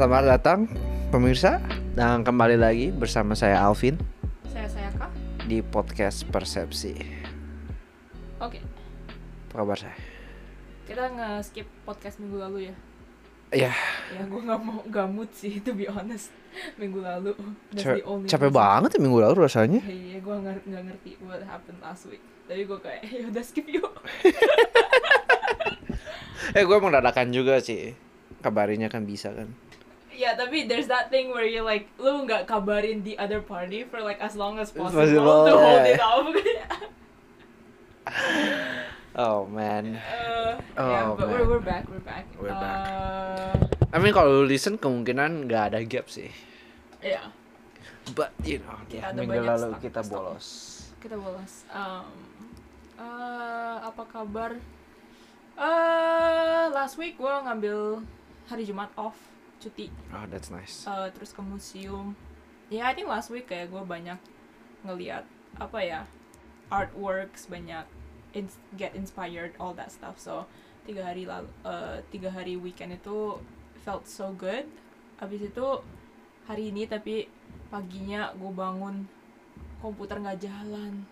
Selamat datang pemirsa dan kembali lagi bersama saya Alvin Saya saya kak. di podcast Persepsi. Oke, Apa kabar saya? kita nge-skip podcast minggu lalu ya. Ya, Ya gue nggak mau gamut sih, to be honest. Minggu lalu. That's ca- the only capek reason. banget ya minggu lalu rasanya. Iya, gue nggak nggak ngerti what happened last week. Tapi gue kayak, ya udah skip yuk. Eh, gue emang dadakan juga sih. Kabarinya kan bisa kan. Ya, tapi there's that thing where you like, lu nggak kabarin the other party for like as long as possible, Possible, to hold yeah. it off. Oh man. Uh, yeah, Oh, but man. we're, we're back, we're back. We're back. Uh, I mean kalau lu listen kemungkinan nggak ada gap sih. yeah. But you know, ya, ada minggu lalu stuck- kita stuck. bolos. kita bolos um, eh, apa kabar eh last week gue ngambil hari Jumat off cuti. Oh, that's nice. eh, terus ke museum. Ya I think last week kayak gue banyak ngeliat apa ya artworks banyak ins- get inspired all that stuff. So tiga hari lalu eh, tiga hari weekend itu felt so good. Abis itu hari ini tapi paginya gue bangun komputer nggak jalan.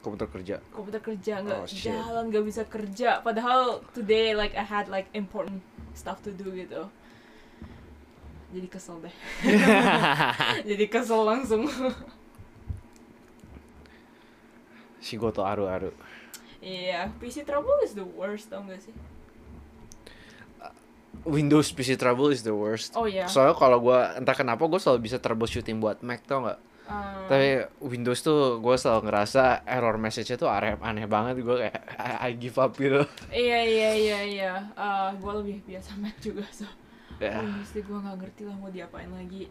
Komputer kerja. komputer kerja nggak Oh, shit. jalan nggak bisa kerja. Padahal today like I had like important stuff to do gitu jadi kesel deh jadi kesel langsung Shigoto aru-aru. iya PC trouble is the worst tau gak sih Windows PC trouble is the worst. oh iya Soalnya kalau gua entah kenapa gue selalu bisa troubleshooting buat Mac tau nggak? Um, Tapi Windows tuh gue selalu ngerasa error message-nya tuh aneh, aneh banget gue kayak I, I give up gitu. iya iya iya iya Eh, gue lebih biasa Mac juga so Windows deh gue nggak ngerti lah mau diapain lagi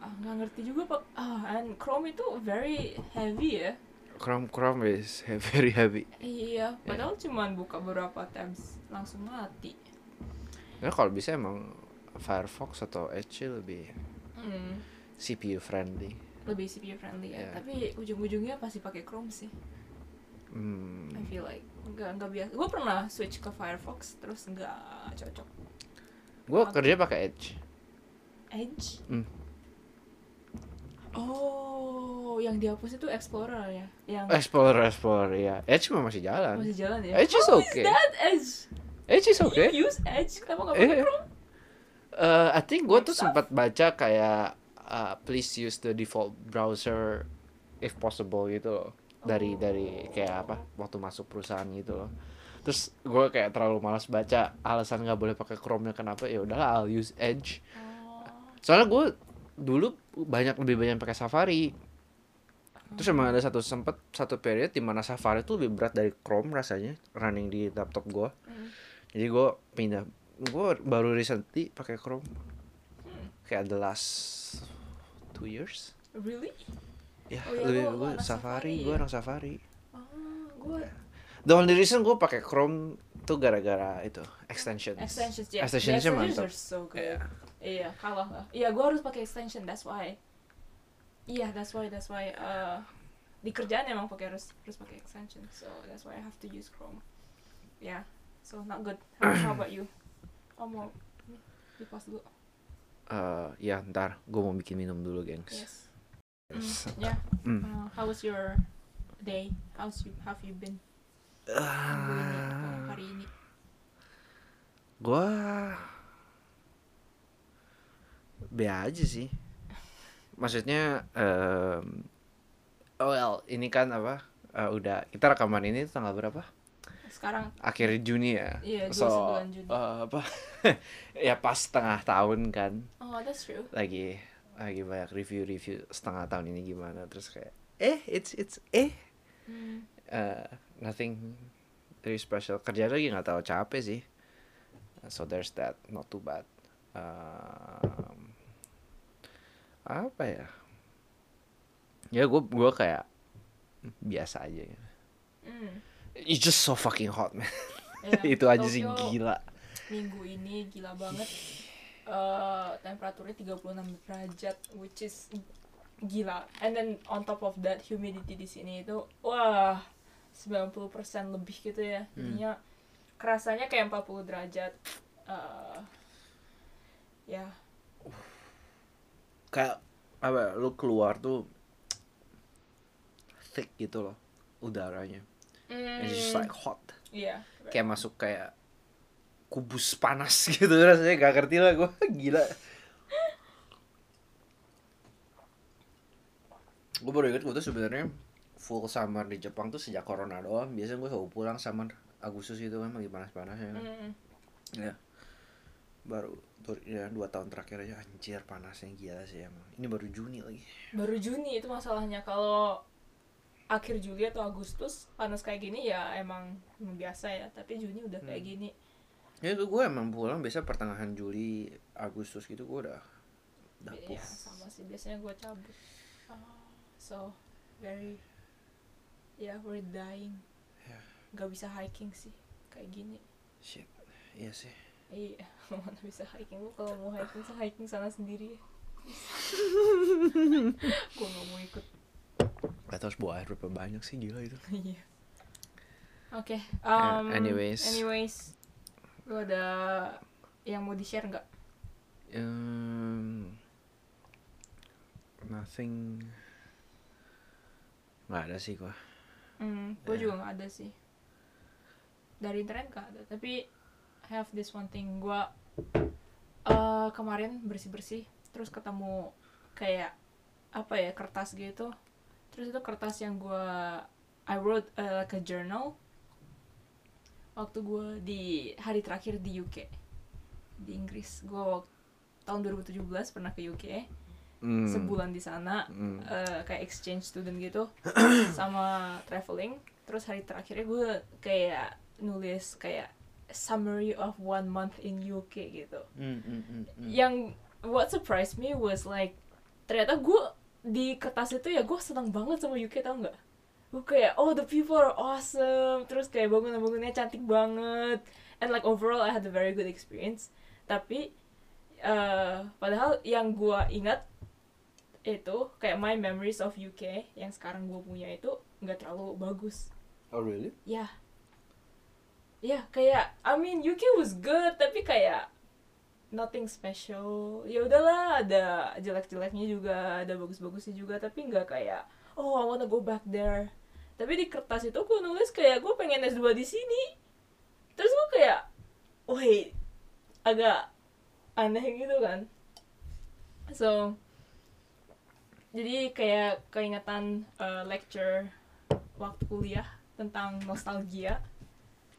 Eh, nggak ngerti juga pak ah and Chrome itu very heavy ya Chrome Chrome is very heavy. Iya, padahal cuman buka beberapa tabs langsung mati. Ya kalau bisa emang Firefox atau Edge lebih Hmm, CPU friendly. lebih CPU friendly ya. Iya. Tapi ujung-ujungnya pasti pakai Chrome sih. Hmm. I feel like nggak nggak biasa. Gue pernah switch ke Firefox terus nggak cocok. Gue kerja pakai Edge. Edge. Hmm. Oh, yang dihapus itu Explorer ya, yang Explorer Explorer ya. Edge mah masih jalan. masih jalan ya. Edge is How okay. Is that Edge? Edge is okay. You use Edge? Kenapa nggak pakai Chrome? Uh, I think gue tuh sempat baca kayak uh, please use the default browser if possible gitu loh dari Oh. dari kayak apa waktu masuk perusahaan gitu loh terus gue kayak terlalu malas baca alasan nggak boleh pakai Chrome nya kenapa ya udahlah I'll use Edge Oh. soalnya gue dulu banyak lebih banyak pakai Safari terus emang ada satu sempet satu period di mana Safari tuh lebih berat dari Chrome rasanya running di laptop gue Hmm. jadi gue pindah gue baru recently pakai Chrome kayak the last two years Really? ya Oh iya, lebih gue Safari Safari gue ya? anak Safari Oh, gue the only reason gue pakai Chrome tuh gara-gara itu extensions extensions ya. Extensionsnya The extensions mantap. are so good. Iya. Iya, kalah lah. Iya, gue harus pakai extension. That's why. Iya, that's why. That's why. Uh, di kerjaan emang pakai harus harus pakai extension. So that's why I have to use Chrome. Yeah. So not good. How, how about you? Oh mau di pause dulu. Eh, ya ntar gue mau bikin minum dulu gengs Yes. Mm, yeah. Hmm. Uh, how was your day? How's you? Have you been? Uh, hari ini. gue be aja sih maksudnya em, oh well ini kan apa eh, udah kita rekaman ini tanggal berapa Sekarang akhir Juni ya Iya, so 29 Juni. eh, apa ya pas setengah tahun kan oh that's true. lagi lagi banyak review-review setengah tahun ini gimana terus kayak eh it's it's eh Hmm. uh, nothing very special. Kerja lagi nggak tahu capek sih. So there's that not too bad. Um, apa ya? Ya gue gua kayak biasa aja gitu. Hmm. it's just so fucking hot man. Iya, itu aja sih gila. minggu ini gila banget. Eh temperaturnya 36 derajat which is gila. And then on top of that humidity di sini itu wah 90% lebih gitu ya. Jadinya kerasanya kayak 40 derajat Eh, ya. Kayak apa ya, lu keluar tuh thick gitu loh udaranya. It's just like hot. Iya. Kayak masuk kayak kubus panas gitu rasanya gak ngerti lah gue gila. Gue baru inget gue tuh sebenarnya full summer di Jepang tuh sejak corona doang. Biasanya gue selalu pulang summer Agustus gitu kan lagi panas-panasnya kan. Mm. ya. Baru ya dua tahun terakhir aja. Anjir panasnya gila sih emang. Ini baru Juni lagi. Baru Juni itu masalahnya. Kalau akhir Juli atau Agustus panas kayak gini ya emang emang biasa ya. Tapi Juni udah kayak Hmm. gini. Ya gue emang pulang biasa pertengahan Juli Agustus gitu gue udah udah ya puff. sama sih. Biasanya gue cabut. Ah, so very ya we're dying Ya. nggak bisa hiking sih kayak gini shit iya sih iya mana bisa hiking lu kalau mau hiking sih hiking sana sendiri ya gue nggak mau ikut Gak harus bawa air berapa banyak sih gila itu Iya. Oke. Ya, um, anyways. Anyways, lu ada yang mau di share nggak? um, nothing nggak ada sih gua Hmm, gue Ya. juga nggak ada sih. Dari internet nggak ada. Tapi I have this one thing. Gue eh kemarin bersih bersih, terus ketemu kayak apa ya kertas gitu. Terus itu kertas yang gue I wrote uh, like a journal waktu gue di hari terakhir di UK di Inggris gue tahun 2017 pernah ke UK Hmm. sebulan di sana Hmm. eh, kayak exchange student gitu sama traveling terus hari terakhirnya gue kayak nulis kayak summary of one month in UK gitu Hmm, hmm, hmm, hmm. yang what surprised me was like ternyata gue di kertas itu ya gue senang banget sama UK tau nggak gue kayak oh the people are awesome terus kayak bangunan-bangunannya cantik banget and like overall I had a very good experience tapi eh padahal yang gue ingat itu kayak my memories of UK yang sekarang gue punya itu nggak terlalu bagus. Oh really? Ya. Ya kayak I mean UK was good tapi kayak nothing special. Ya udahlah ada jelek-jeleknya juga ada bagus-bagusnya juga tapi nggak kayak oh I wanna go back there. Tapi di kertas itu gue nulis kayak gue pengen S2 di sini. Terus gue kayak wait agak aneh gitu kan. So jadi kayak keingetan uh, lecture waktu kuliah tentang nostalgia.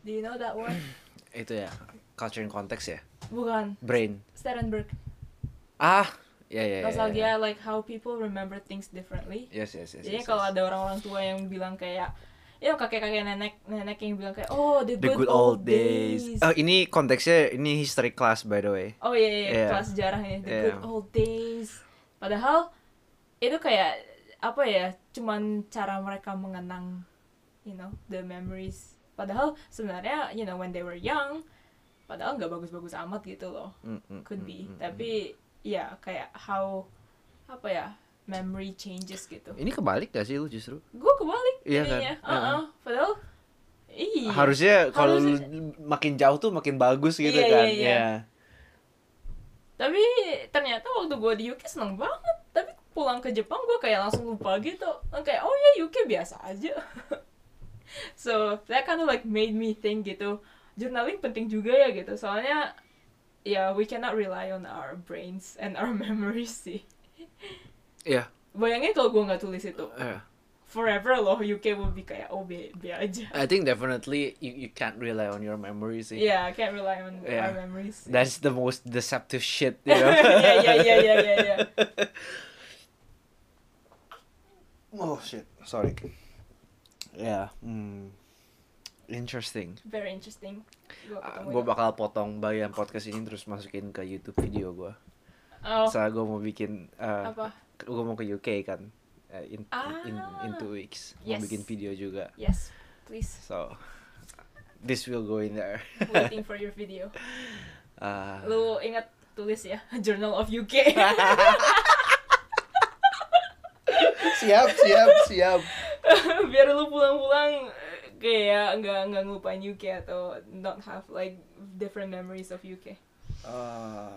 Do you know that word? Itu ya culture in context ya? Bukan. Brain. Sterenberg ah ya ya ya, ya nostalgia like how people remember things differently. Yes yes yes, jadi yes, kalau yes. ada orang-orang tua yang bilang kayak ya kakek-kakek nenek nenek yang bilang kayak oh the, the good old days. oh ini konteksnya ini history class by the way. Oh iya, iya, Yeah. kelas sejarah ini, the Yeah. good old days. Padahal itu kayak apa ya, cuman cara mereka mengenang, you know, the memories. Padahal sebenarnya, you know, when they were young, padahal nggak bagus-bagus amat gitu loh, Mm, mm, could mm, be. mm. Tapi ya kayak how apa ya, memory changes gitu. ini kebalik gak sih lu justru Gue kebalik Iya kan? Heeh. Uh-uh. Padahal iya. harusnya kalau Harusnya- makin jauh tuh makin bagus gitu Iya, kan iya, iya. ya Tapi ternyata waktu gue di UK seneng banget. Pulang ke Jepang gue kayak langsung lupa gitu. Kayak oh ya UK biasa aja. so that kind of like made me think gitu. Journaling penting juga ya gitu. Soalnya ya we cannot rely on our brains and our memories sih. Iya. Bayangin kalau gue nggak tulis itu. Iya. Forever loh UK will be kayak oh be, be aja. I think definitely you, you can't rely on your memory sih. Yeah, I can't rely on Yeah. our memories. That's the most deceptive shit, you know. yeah, yeah, yeah, yeah, yeah, yeah. Oh shit, sorry. Ya, hmm. Interesting. Very interesting. Gue itu. bakal potong bagian podcast ini terus masukin ke YouTube video gue. Oh, Soalnya gue mau bikin, uh, apa? gue mau ke UK kan, uh, in, in in Ah. two weeks. Mau Yes. bikin video juga. Yes, please. So this will go in there. Waiting for your video. Uh, Lu ingat tulis ya, Journal of UK. siap, siap, siap. Biar lu pulang-pulang eh, kayak nggak nggak ngelupain UK atau not have like different memories of UK. Uh,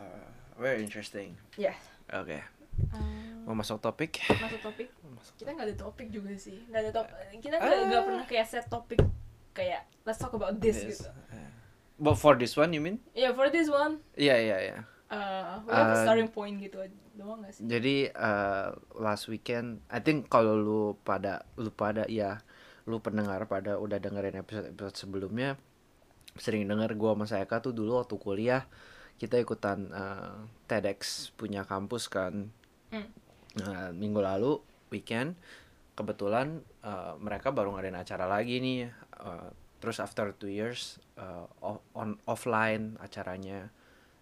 very interesting. Ya. Oke, Um, mau masuk topik? masuk topik. Masuk. Kita nggak ada topik juga sih. Nggak ada top. Kita nggak nggak pernah kayak set topik kayak let's talk about this, This. gitu. Uh, But for this one, you mean? Yeah, for this one, Iya, iya, iya. Uh, Uh, starting point gitu doang nggak sih? Jadi uh, last weekend, I think kalau lu pada lu pada ya, lu pendengar pada udah dengerin episode-episode sebelumnya, sering denger gua sama Sayaka tuh dulu waktu kuliah kita ikutan uh, TEDx punya kampus kan. Hmm. Nah, minggu lalu weekend kebetulan uh, mereka baru ngadain acara lagi nih. uh, terus after two years uh, on offline acaranya.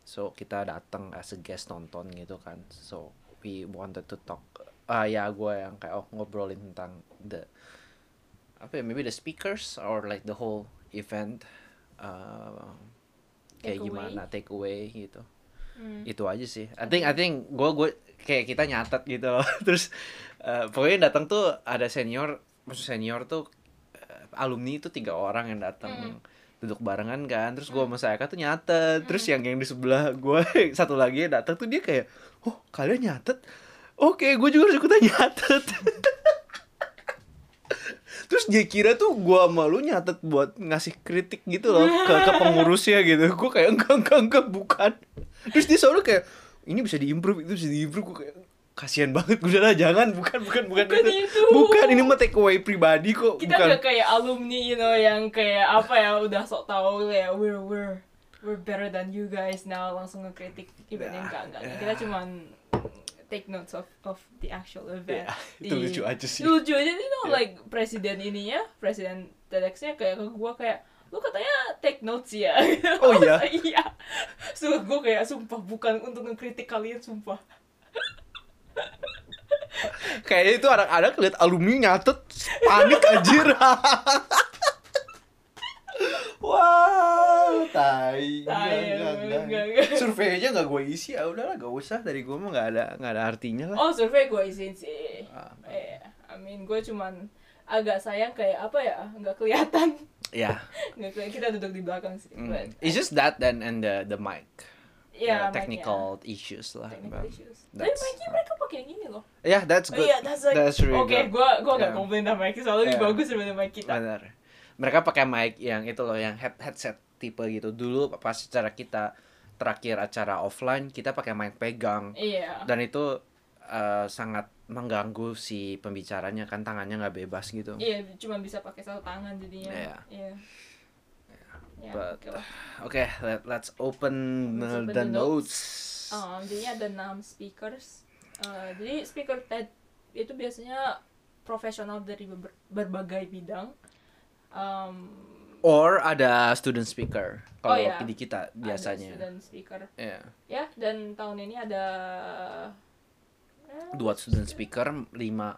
So kita datang as a guest nonton gitu kan. So we wanted to talk. Ah ya gue yang kayak oh ngobrolin tentang the apa ya maybe the speakers or like the whole event. Uh, kayak Takeaway. gimana take away gitu Hmm. itu aja sih I think I think gue gue kayak kita nyatet gitu loh terus eh, pokoknya datang tuh ada senior maksud senior tuh eh, alumni itu tiga orang yang datang duduk barengan kan terus gue sama Sayaka tuh nyatet terus yang yang di sebelah gue satu lagi datang tuh dia kayak oh kalian nyatet? Oke gue juga harus ikutan nyatet. Terus dia kira tuh gue sama lu nyatet buat ngasih kritik gitu loh ke, ke pengurusnya gitu. Gue kayak enggak enggak enggak bukan. Terus dia selalu kayak ini bisa diimprove itu bisa diimprove. Gue kayak kasihan banget gue udah lah jangan bukan bukan bukan, Bukan itu. itu. bukan ini mah take away pribadi kok Kita bukan nggak kayak alumni, you know, yang kayak apa ya udah sok tahu kayak we're we're we're better than you guys now langsung ngekritik event yang enggak enggak. Ya. Kita cuman take notes of of the actual event. Ya, itu Di- lucu aja sih lucu aja you know Ya. like presiden ininya presiden TEDx-nya kayak ke gua kayak lu katanya take notes ya Oh, iya? iya so gue kayak sumpah bukan untuk ngekritik kalian sumpah kayaknya itu anak-anak lihat alumni nyatet panik anjir Wah, tai. Enggak. Surveinya enggak gue isi, ya udahlah, gak usah. Dari gue mah enggak ada enggak ada artinya lah. oh survei gue isiin sih Ah. eh I mean gue cuman agak sayang kayak apa ya nggak kelihatan Ya. nggak kelihatan kita duduk di belakang sih mm. but It's just that then and the the mic. Ya The technical issues lah. technical issues tapi mic mereka pakai yang ini loh Yeah, that's Oh good. iya, that's like, That's really oke, good. gue gue gak Yeah. komplain sama mic soalnya lebih Yeah. bagus daripada mic kita. Benar. Mereka pakai mic yang itu loh, yang head headset tipe gitu. Dulu pas secara kita terakhir acara offline, kita pakai mic pegang. Iya. Dan itu eh, sangat mengganggu si pembicaranya kan tangannya nggak bebas gitu. Iya, cuma bisa pakai satu tangan jadinya. Iya. Iya. Ya, But- oke lah. Oke, let, let's open, Let's uh, open the the notes. Um, jadi ada enam speakers. Uh, jadi speaker TED itu biasanya profesional dari ber- berbagai bidang. Um, Or ada student speaker kalau Oh, iya. di kita biasanya. dan speaker. Iya. Ya, dan tahun ini ada eh, Dua student speaker, lima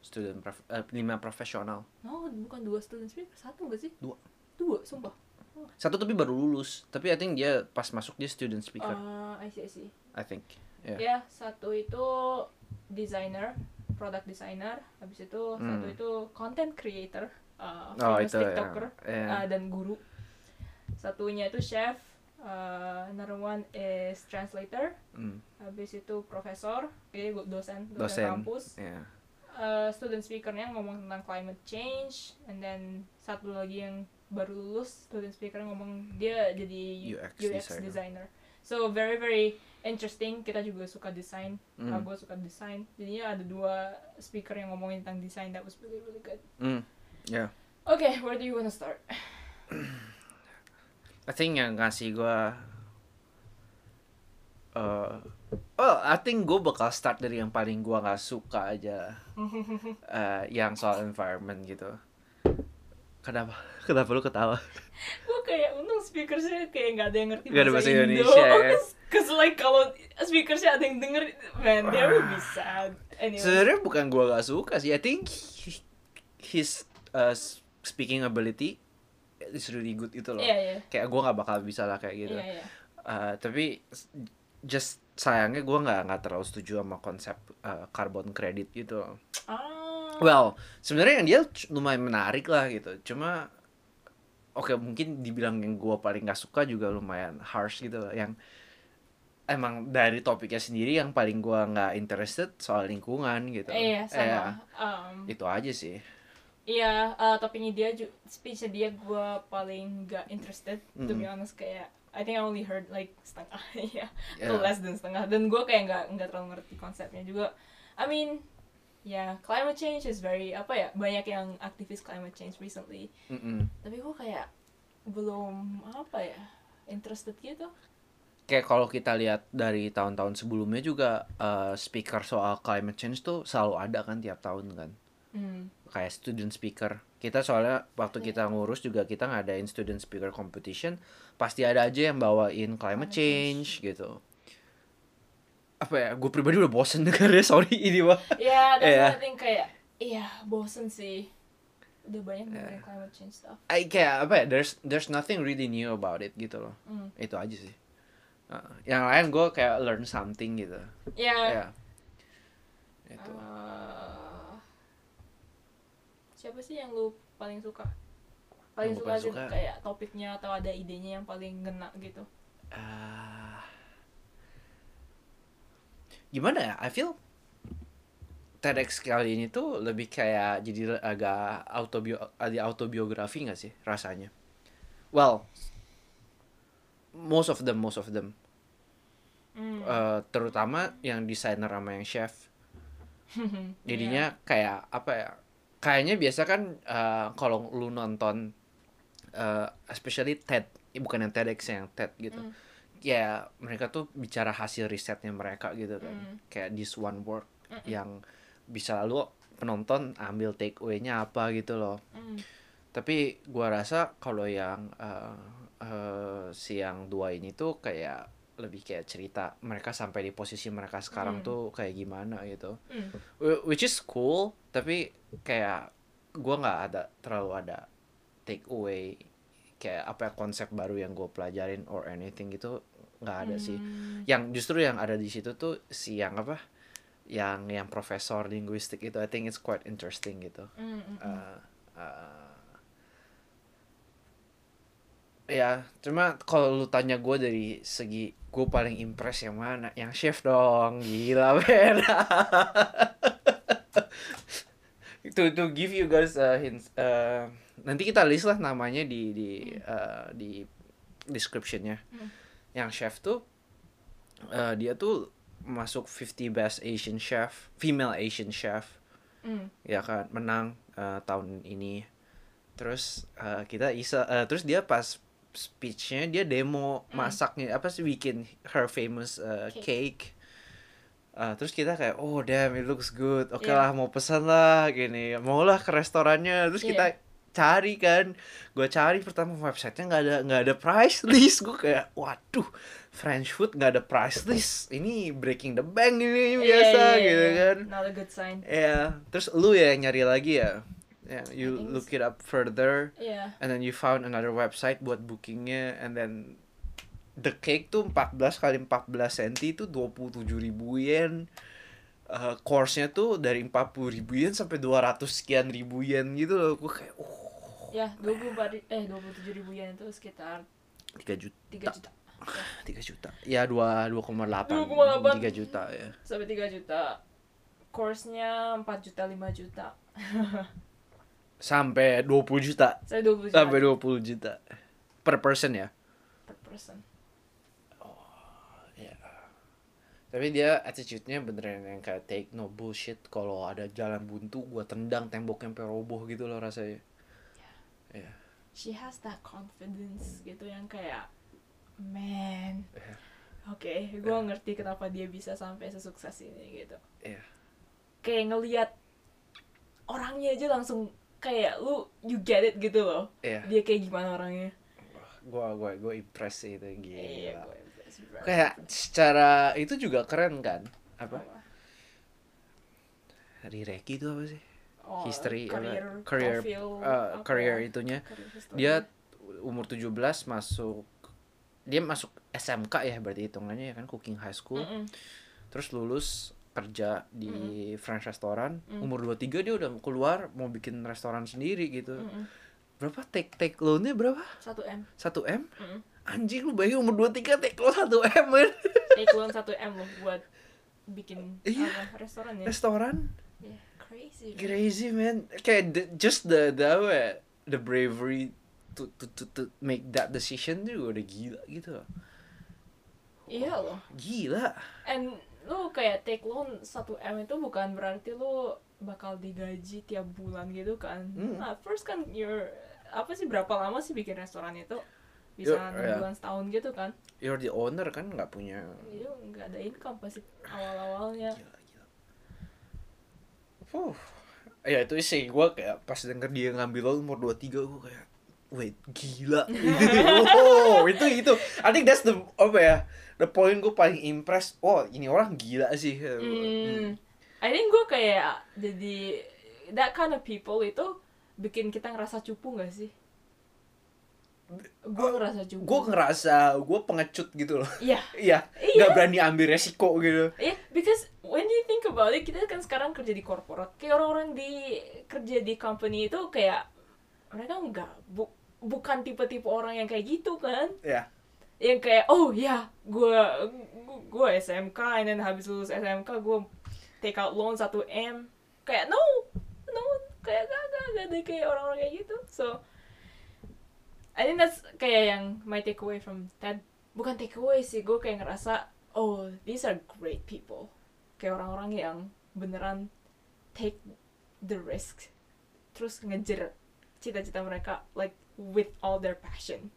student prof- eh, lima profesional. No, bukan dua student speaker, satu gak sih? Dua. Dua, sumpah. Satu tapi baru lulus. Tapi I think dia pas masuk dia student speaker. Uh, I see, I see. I think. Yeah. Ya, satu itu designer, product designer. Habis itu satu Hmm. itu content creator, uh, Oh famous itu ya. TikToker, Yeah. uh, dan guru. Satunya itu chef. Uh, another one is translator. Mm, Habis itu profesor, jadi gu- dosen, dosen, Dosen. kampus. yeah. Uh, student speakernya ngomong tentang climate change, and then satu lagi yang baru lulus student speaker ngomong dia jadi UX UX, designer. designer. So very very interesting. Kita juga suka desain. Mm. Gue suka desain. Jadinya ada dua speaker yang ngomongin tentang desain. That was really really good. Mm, yeah. Okay, where do you wanna start? I think yang ngasih gua uh, oh I think gue bakal start dari yang paling gua nggak suka aja uh, yang soal environment gitu kenapa kenapa lu ketawa gue kayak untung speakersnya kayak nggak ada yang ngerti ada bahasa Indo. Indonesia, ya. Cause like kalau speakersnya ada yang denger, man, they will be sad. Anyway. sebenarnya bukan gua nggak suka sih I think his uh, speaking ability is really good itu loh Iya iya. kayak gua nggak bakal bisa lah kayak gitu Iya iya. Uh, tapi just sayangnya gue nggak nggak terlalu setuju sama konsep uh, carbon credit gitu. Ah. Well, sebenarnya yang dia lumayan menarik lah gitu. Cuma oke mungkin dibilang yang gue paling nggak suka juga lumayan harsh gitu loh. Yang emang dari topiknya sendiri yang paling gua nggak interested soal lingkungan gitu. Iya, sama. Iya, Um, itu aja sih. Iya, uh, topiknya dia, speechnya dia gue paling gak interested, to be honest kayak I think I only heard like setengah ya, Ya. atau less than setengah, dan gue kayak nggak nggak terlalu ngerti konsepnya juga. I mean, ya climate change is very apa ya banyak yang aktivis climate change recently, Mm-mm. tapi gue kayak belum apa ya interested gitu. Kayak kalau kita lihat dari tahun-tahun sebelumnya juga eh, speaker soal climate change tuh selalu ada kan tiap tahun kan. Hmm. Kayak student speaker. Kita soalnya waktu Iya. kita ngurus juga kita ngadain student speaker competition, pasti ada aja yang bawain climate Climate change gitu. Apa ya? Gue pribadi udah bosen dengarnya, sorry ini mah. Ya, what I think kayak iya bosen sih. Udah banyak dengerin Iya. climate change stuff. I kayak apa ya? There's there's nothing really new about it gitu loh. Hmm. Itu aja sih. Uh, yang lain gue kayak learn something gitu. Ya. Ya. Itu. Uh, siapa sih yang lu paling suka? Paling suka, paling suka? kayak topiknya atau ada idenya yang paling ngena gitu. Ah. Gimana ya? I feel TEDx kali ini tuh lebih kayak jadi agak autobio ada autobiografi nggak sih rasanya? Well, most of them, most of them, Hmm. Eh, terutama yang desainer sama yang chef. Jadinya kayak apa ya? Kayaknya biasa kan eh, kalau lu nonton, eh, especially TED, bukan yang TEDx yang TED gitu. Hmm. Ya mereka tuh bicara hasil risetnya mereka gitu kan Mm. kayak this one work Mm-mm. yang bisa lalu penonton ambil take away-nya apa gitu loh Hmm. tapi gua rasa kalau yang eh, eh, si yang dua ini tuh kayak lebih kayak cerita mereka sampai di posisi mereka sekarang Mm. tuh kayak gimana gitu. Wh- which is cool tapi kayak gua nggak ada terlalu ada take away kayak apa konsep baru yang gue pelajarin or anything gitu nggak ada sih. Hmm. yang justru yang ada di situ tuh si yang apa? Yang yang profesor linguistik itu I think it's quite interesting gitu. Hmm. Uh, uh, ya cuma kalau lu tanya gue dari segi gue paling impress yang mana? Yang chef dong gila men. To to give you guys a hint uh, nanti kita list lah namanya di di uh, di descriptionnya. Hmm. Yang chef tuh uh, dia tuh masuk 50 best Asian chef female Asian chef Hmm. ya kan menang uh, tahun ini terus uh, kita isa uh, terus dia pas speechnya dia demo Hmm. masaknya apa sih bikin her famous uh, Cake. cake Uh, terus kita kayak oh damn it looks good oke Yeah. lah mau pesan lah gini mau lah ke restorannya terus Yeah. kita cari kan gue cari pertama websitenya nggak ada nggak ada price list gue kayak waduh French food nggak ada price list ini breaking the bank ini Iya, biasa iya, iya, gitu iya. kan Not a good sign. Ya, terus lu ya yang nyari lagi ya. Ya, you look it up further Iya. and then you found another website buat bookingnya and then the cake tuh 14 kali 14 cm itu 27 ribu yen. Uh, course-nya tuh dari 40 ribu yen sampai 200 sekian ribu yen gitu loh. Gue kayak oh Ya, 24 ri- eh 27 ribu yen itu sekitar 3 juta. 3 juta. Ya, 3 juta. Ya 2 2,8. 2,8. 3 juta ya. sampai 3 juta. Course-nya 4 juta, 5 juta. Sampai 20 juta. Saya 20 juta Sampai 20 juta per person ya. per person. Tapi dia attitude-nya beneran yang kayak take no bullshit. Kalau ada jalan buntu, gua tendang temboknya sampai roboh gitu loh rasanya. Iya. She has that confidence gitu yang kayak man. Iya. Oke, gue ngerti kenapa dia bisa sampai sesukses ini gitu. Iya. Kayak ngelihat orangnya aja langsung kayak lu you get it gitu loh. Iya. Dia kayak gimana orangnya. Gua gua gua impress sih itu gila. Iya, gue impressed, bro. Kayak secara itu juga keren kan? Apa? Rireki itu apa sih? Oh, History career, career profile, uh, career ya? itunya. Career. Dia umur 17 masuk dia masuk SMK ya berarti hitungannya ya kan cooking high school. Mm-mm. terus lulus kerja di French restoran Mm. umur 23 dia udah keluar mau bikin restoran sendiri gitu Mm-mm. berapa take take loannya berapa 1 m. 1 m Mm-mm. anjing lu bayangin umur 23 take lo 1 M men take loan 1 m loh buat bikin Iya. apa restoran ya restoran yeah, crazy man. crazy man. Kayak the, just the the ya, the bravery to, to to to make that decision tuh udah gila gitu. Iya loh. Gila. And lu kayak take loan 1 m itu bukan berarti lu bakal digaji tiap bulan gitu kan. Hmm. nah first kan your apa sih berapa lama sih bikin restoran itu? Bisa enam iya. bulan setahun gitu kan? You're the owner kan nggak punya itu nggak ada income pasti awal awalnya gila gila Huh. ya itu sih gue kayak pas denger dia ngambil loan umur 23 gue kayak wait gila. Oh itu itu. I think that's the apa ya the point gue paling impressed oh ini orang gila sih. Hmm, I think gue kayak jadi that kind of people itu bikin kita ngerasa cupu gak sih? Gue ngerasa cupu. gue ngerasa gue pengecut gitu loh Iya, iya Iya. nggak berani ambil resiko gitu iya, because when you think about it, kita kan sekarang kerja di corporate. Kayak orang-orang di kerja di company itu kayak mereka nggak bu, bukan tipe-tipe orang yang kayak gitu kan? ya Yang kayak oh ya, gue gue SMK, and then habis lulus SMK gue take out loan 1 m. Kayak no, no, kayak gak, gak, gak ada kayak orang-orang kayak gitu. So I think that's kayak yang my takeaway from TED. Bukan takeaway sih, gue kayak ngerasa, oh, these are great people. Kayak orang-orang yang beneran take the risk. Terus ngejar cita-cita mereka, like, with all their passion.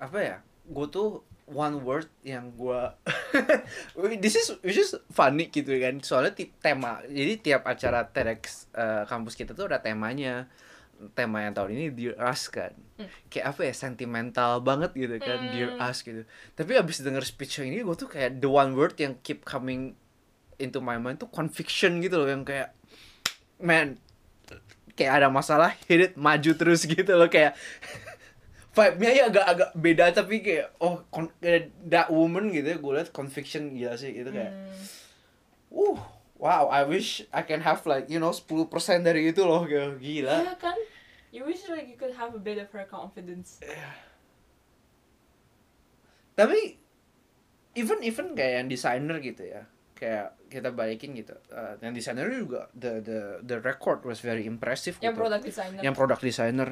apa ya gue tuh one word yang gue this is which is funny gitu kan soalnya ti- tema jadi tiap acara TEDx eh, kampus kita tuh ada temanya tema yang tahun ini Dear Us kan Hmm. kayak apa ya sentimental banget gitu kan Dear Hmm. Us gitu tapi abis denger speech yang ini gue tuh kayak the one word yang keep coming into my mind tuh conviction gitu loh yang kayak man kayak ada masalah hit it maju terus gitu loh kayak vibe-nya ya agak-agak beda tapi kayak oh that woman gitu ya gue liat conviction gila sih gitu kayak Hmm. uh wow I wish I can have like you know 10% dari itu loh kayak gila Iya kan? You wish like you could have a bit of her confidence. tapi even even kayak yang desainer gitu ya kayak kita balikin gitu eh, yang desainer juga the the the record was very impressive Yang gitu. product designer. yang product designer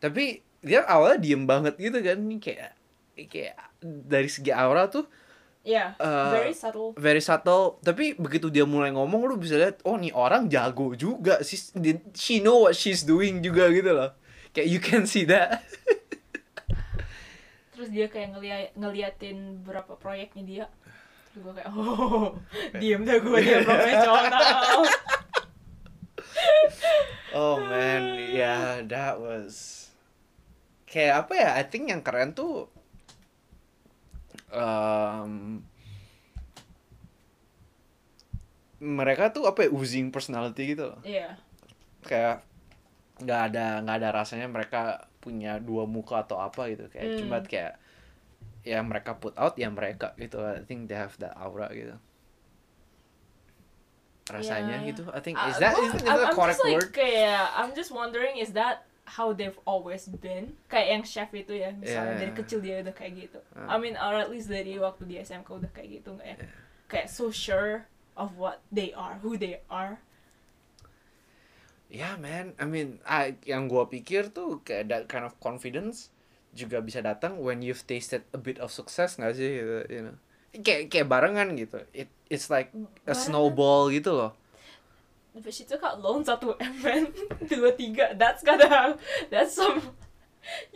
tapi dia awalnya diem banget gitu kan kayak kayak dari segi aura tuh Iya, Eh, very subtle. very subtle tapi begitu dia mulai ngomong lu bisa lihat oh nih orang jago juga sih she know what she's doing juga gitu loh kayak you can see that Terus dia kayak ngeliat, ngeliatin berapa proyeknya dia. Terus gue kayak, oh, diem dah gue dia profesional. oh man yeah that was kayak apa ya I think yang keren tuh um, mereka tuh apa ya oozing personality gitu loh Iya. kayak nggak ada nggak ada rasanya mereka punya dua muka atau apa gitu kayak Hmm. cuma kayak ya mereka put out ya mereka gitu I think they have that aura gitu rasanya Yeah. gitu I think is that gua- is that I'm correct just like word kayak, I'm just wondering is that how they've always been? Kayak yang chef itu ya, misalnya Yeah. dari kecil dia udah kayak gitu. Ah. I mean, or at least dari waktu di SMK udah kayak gitu nggak ya? Kayak so sure of what they are, who they are. Ya man, I mean, I, yang gua pikir tuh kayak that kind of confidence juga bisa datang when you've tasted a bit of success nggak sih, gitu, you know? Kayak kayak barengan gitu. It it's like a Barengan. snowball gitu loh. But she took out loan satu M man, dua tiga. That's gotta have, that's some.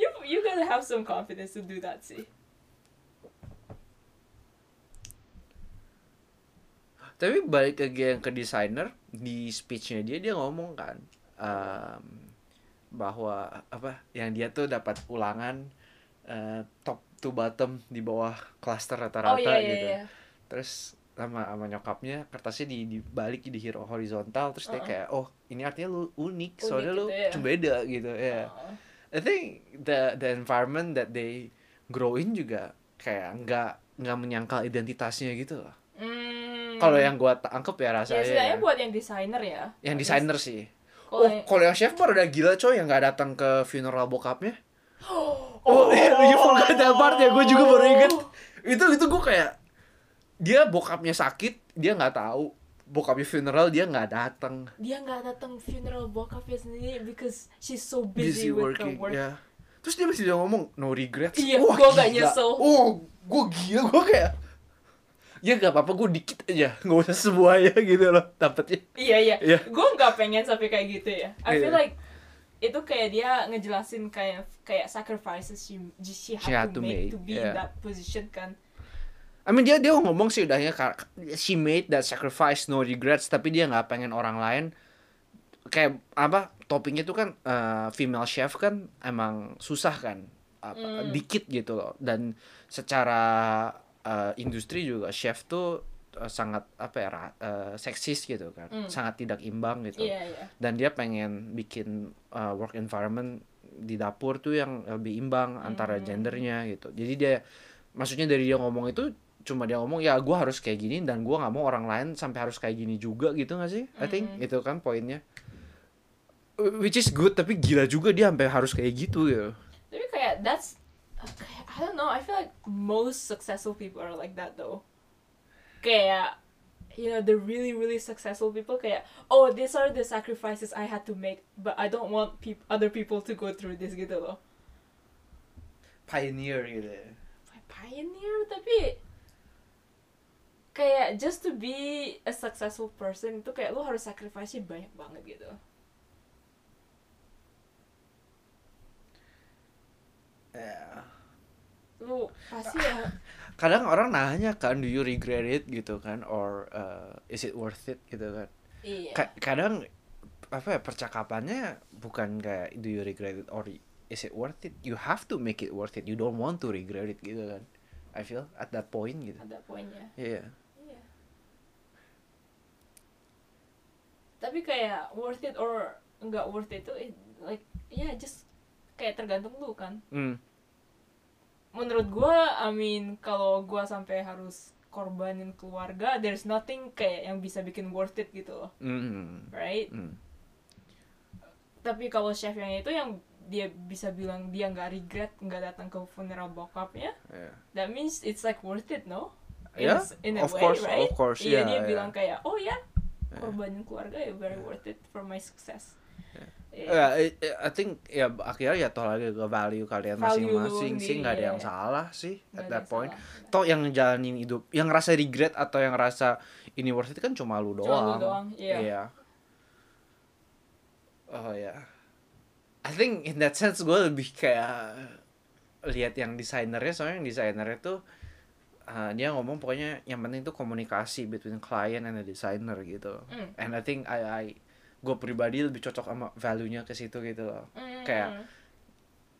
You you gotta have some confidence to do that sih. Tapi balik lagi yang ke desainer di speechnya dia dia ngomong kan um, bahwa apa yang dia tuh dapat ulangan eh, top to bottom di bawah klaster rata-rata oh iya iya gitu. iya. Terus sama sama nyokapnya kertasnya di dibalik di hero horizontal terus dia Uh-uh. kayak oh ini artinya lu unik Unik soalnya lu gitu ya. cuma beda gitu ya. Oh. I think the the environment that they grow in juga kayak nggak nggak menyangkal identitasnya gitu loh. Hmm. Kalau yang gua tangkep ya ya rasanya. setidaknya ya. buat yang desainer ya. yang desainer sih. Kalau Oh, kalau yang chef baru udah gila coy yang nggak datang ke funeral bokapnya. Oh, you forgot that part ya. Gue juga baru inget. Itu itu gue kayak dia bokapnya sakit, dia nggak tahu. Bokapnya funeral dia nggak datang. dia nggak datang funeral bokapnya sendiri because she's so busy, with her work ya. Terus dia masih ngomong no regrets. Iya, gua nggak gila. nyesel. Oh, gue gila, gue kayak ya nggak apa-apa, gue dikit aja, nggak usah semuanya gitu loh dapetnya. iya iya Iya. gue nggak pengen sampai kayak gitu ya I feel Iya. like itu kayak dia ngejelasin kayak kayak sacrifices she she had, She had to, make, to be yeah. in that position kan I mean dia dia ngomong sih udahnya she made that sacrifice no regrets tapi dia nggak pengen orang lain kayak apa toppingnya tuh kan eh, female chef kan emang susah kan apa, Hmm. dikit gitu loh dan secara eh, industri juga chef tuh eh, sangat apa ya eh, seksis gitu kan Hmm. sangat tidak imbang gitu iya iya dan dia pengen bikin uh, work environment di dapur tuh yang lebih imbang antara Hmm. gendernya gitu jadi dia maksudnya dari dia ngomong itu cuma dia ngomong ya gua harus kayak gini dan gua nggak mau orang lain sampai harus kayak gini juga gitu gak sih? I think itu kan poinnya. Which is good tapi gila juga dia sampai harus kayak gitu gitu. Tapi kayak that's kayak, I don't know I feel like most successful people are like that though. Kayak you know the really really successful people kayak oh these are the sacrifices I had to make but I don't want peop other people to go through this gitu loh. Pioneer gitu pioneer tapi kayak just to be a successful person itu kayak lu harus sacrifice banyak banget gitu. Ya lu pasti ya. Kadang orang nanya kan do you regret it? gitu kan or uh, is it worth it? gitu kan. Iya. Ka- kadang apa ya percakapannya bukan kayak do you regret it? or is it worth it? You have to make it worth it. You don't want to regret it gitu kan. I feel at that point gitu. Ada poinnya iya iya tapi kayak worth it or nggak worth it itu it- like ya just kayak tergantung lu kan. Hmm. Menurut gua I mean kalau gua sampai harus korbanin keluarga there's nothing kayak yang bisa bikin worth it gitu loh. Hmm. Right? Hmm. Tapi kalau chef yang itu yang dia bisa bilang dia nggak regret nggak datang ke funeral bokapnya yeah. that means it's like worth it no? In, Yeah, in a of way course, right? of course, iya yeah, dia yeah. bilang kayak oh ya Yeah. Korbanin keluarga ya very worth it for my success Iya. Ya, I, I think ya akhirnya ya toh lagi ke value kalian masing-masing sih nggak ada iya, yang iya. salah sih Nggak at that point salah. toh yang jalanin hidup yang rasa regret atau yang rasa ini worth it kan cuma lu doang Cuma lu doang, iya. Iya. oh ya I think in that sense gue lebih kayak lihat yang desainernya soalnya yang desainernya tuh uh, dia ngomong pokoknya yang penting tuh komunikasi between client and the designer gitu. Mm. and I think I, I gue pribadi lebih cocok sama value-nya ke situ gitu loh. Mm, kayak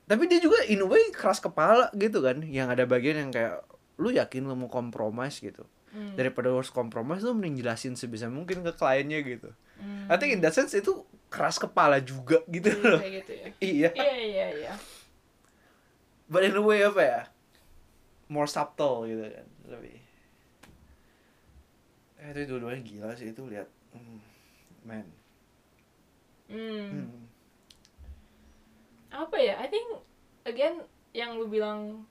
tapi dia juga in a way keras kepala gitu kan. Yang ada bagian yang kayak lu yakin lu mau compromise gitu. Mm. daripada harus compromise lu mending jelasin sebisa mungkin ke kliennya gitu. Mm. I think in that sense itu keras kepala juga gitu Iya, loh. gitu ya. Iya. Iya iya iya. But in a way apa ya more subtle gitu kan lebih eh itu dua-duanya gila sih itu lihat hmm, man Hmm. hmm. apa ya I think again yang lu bilang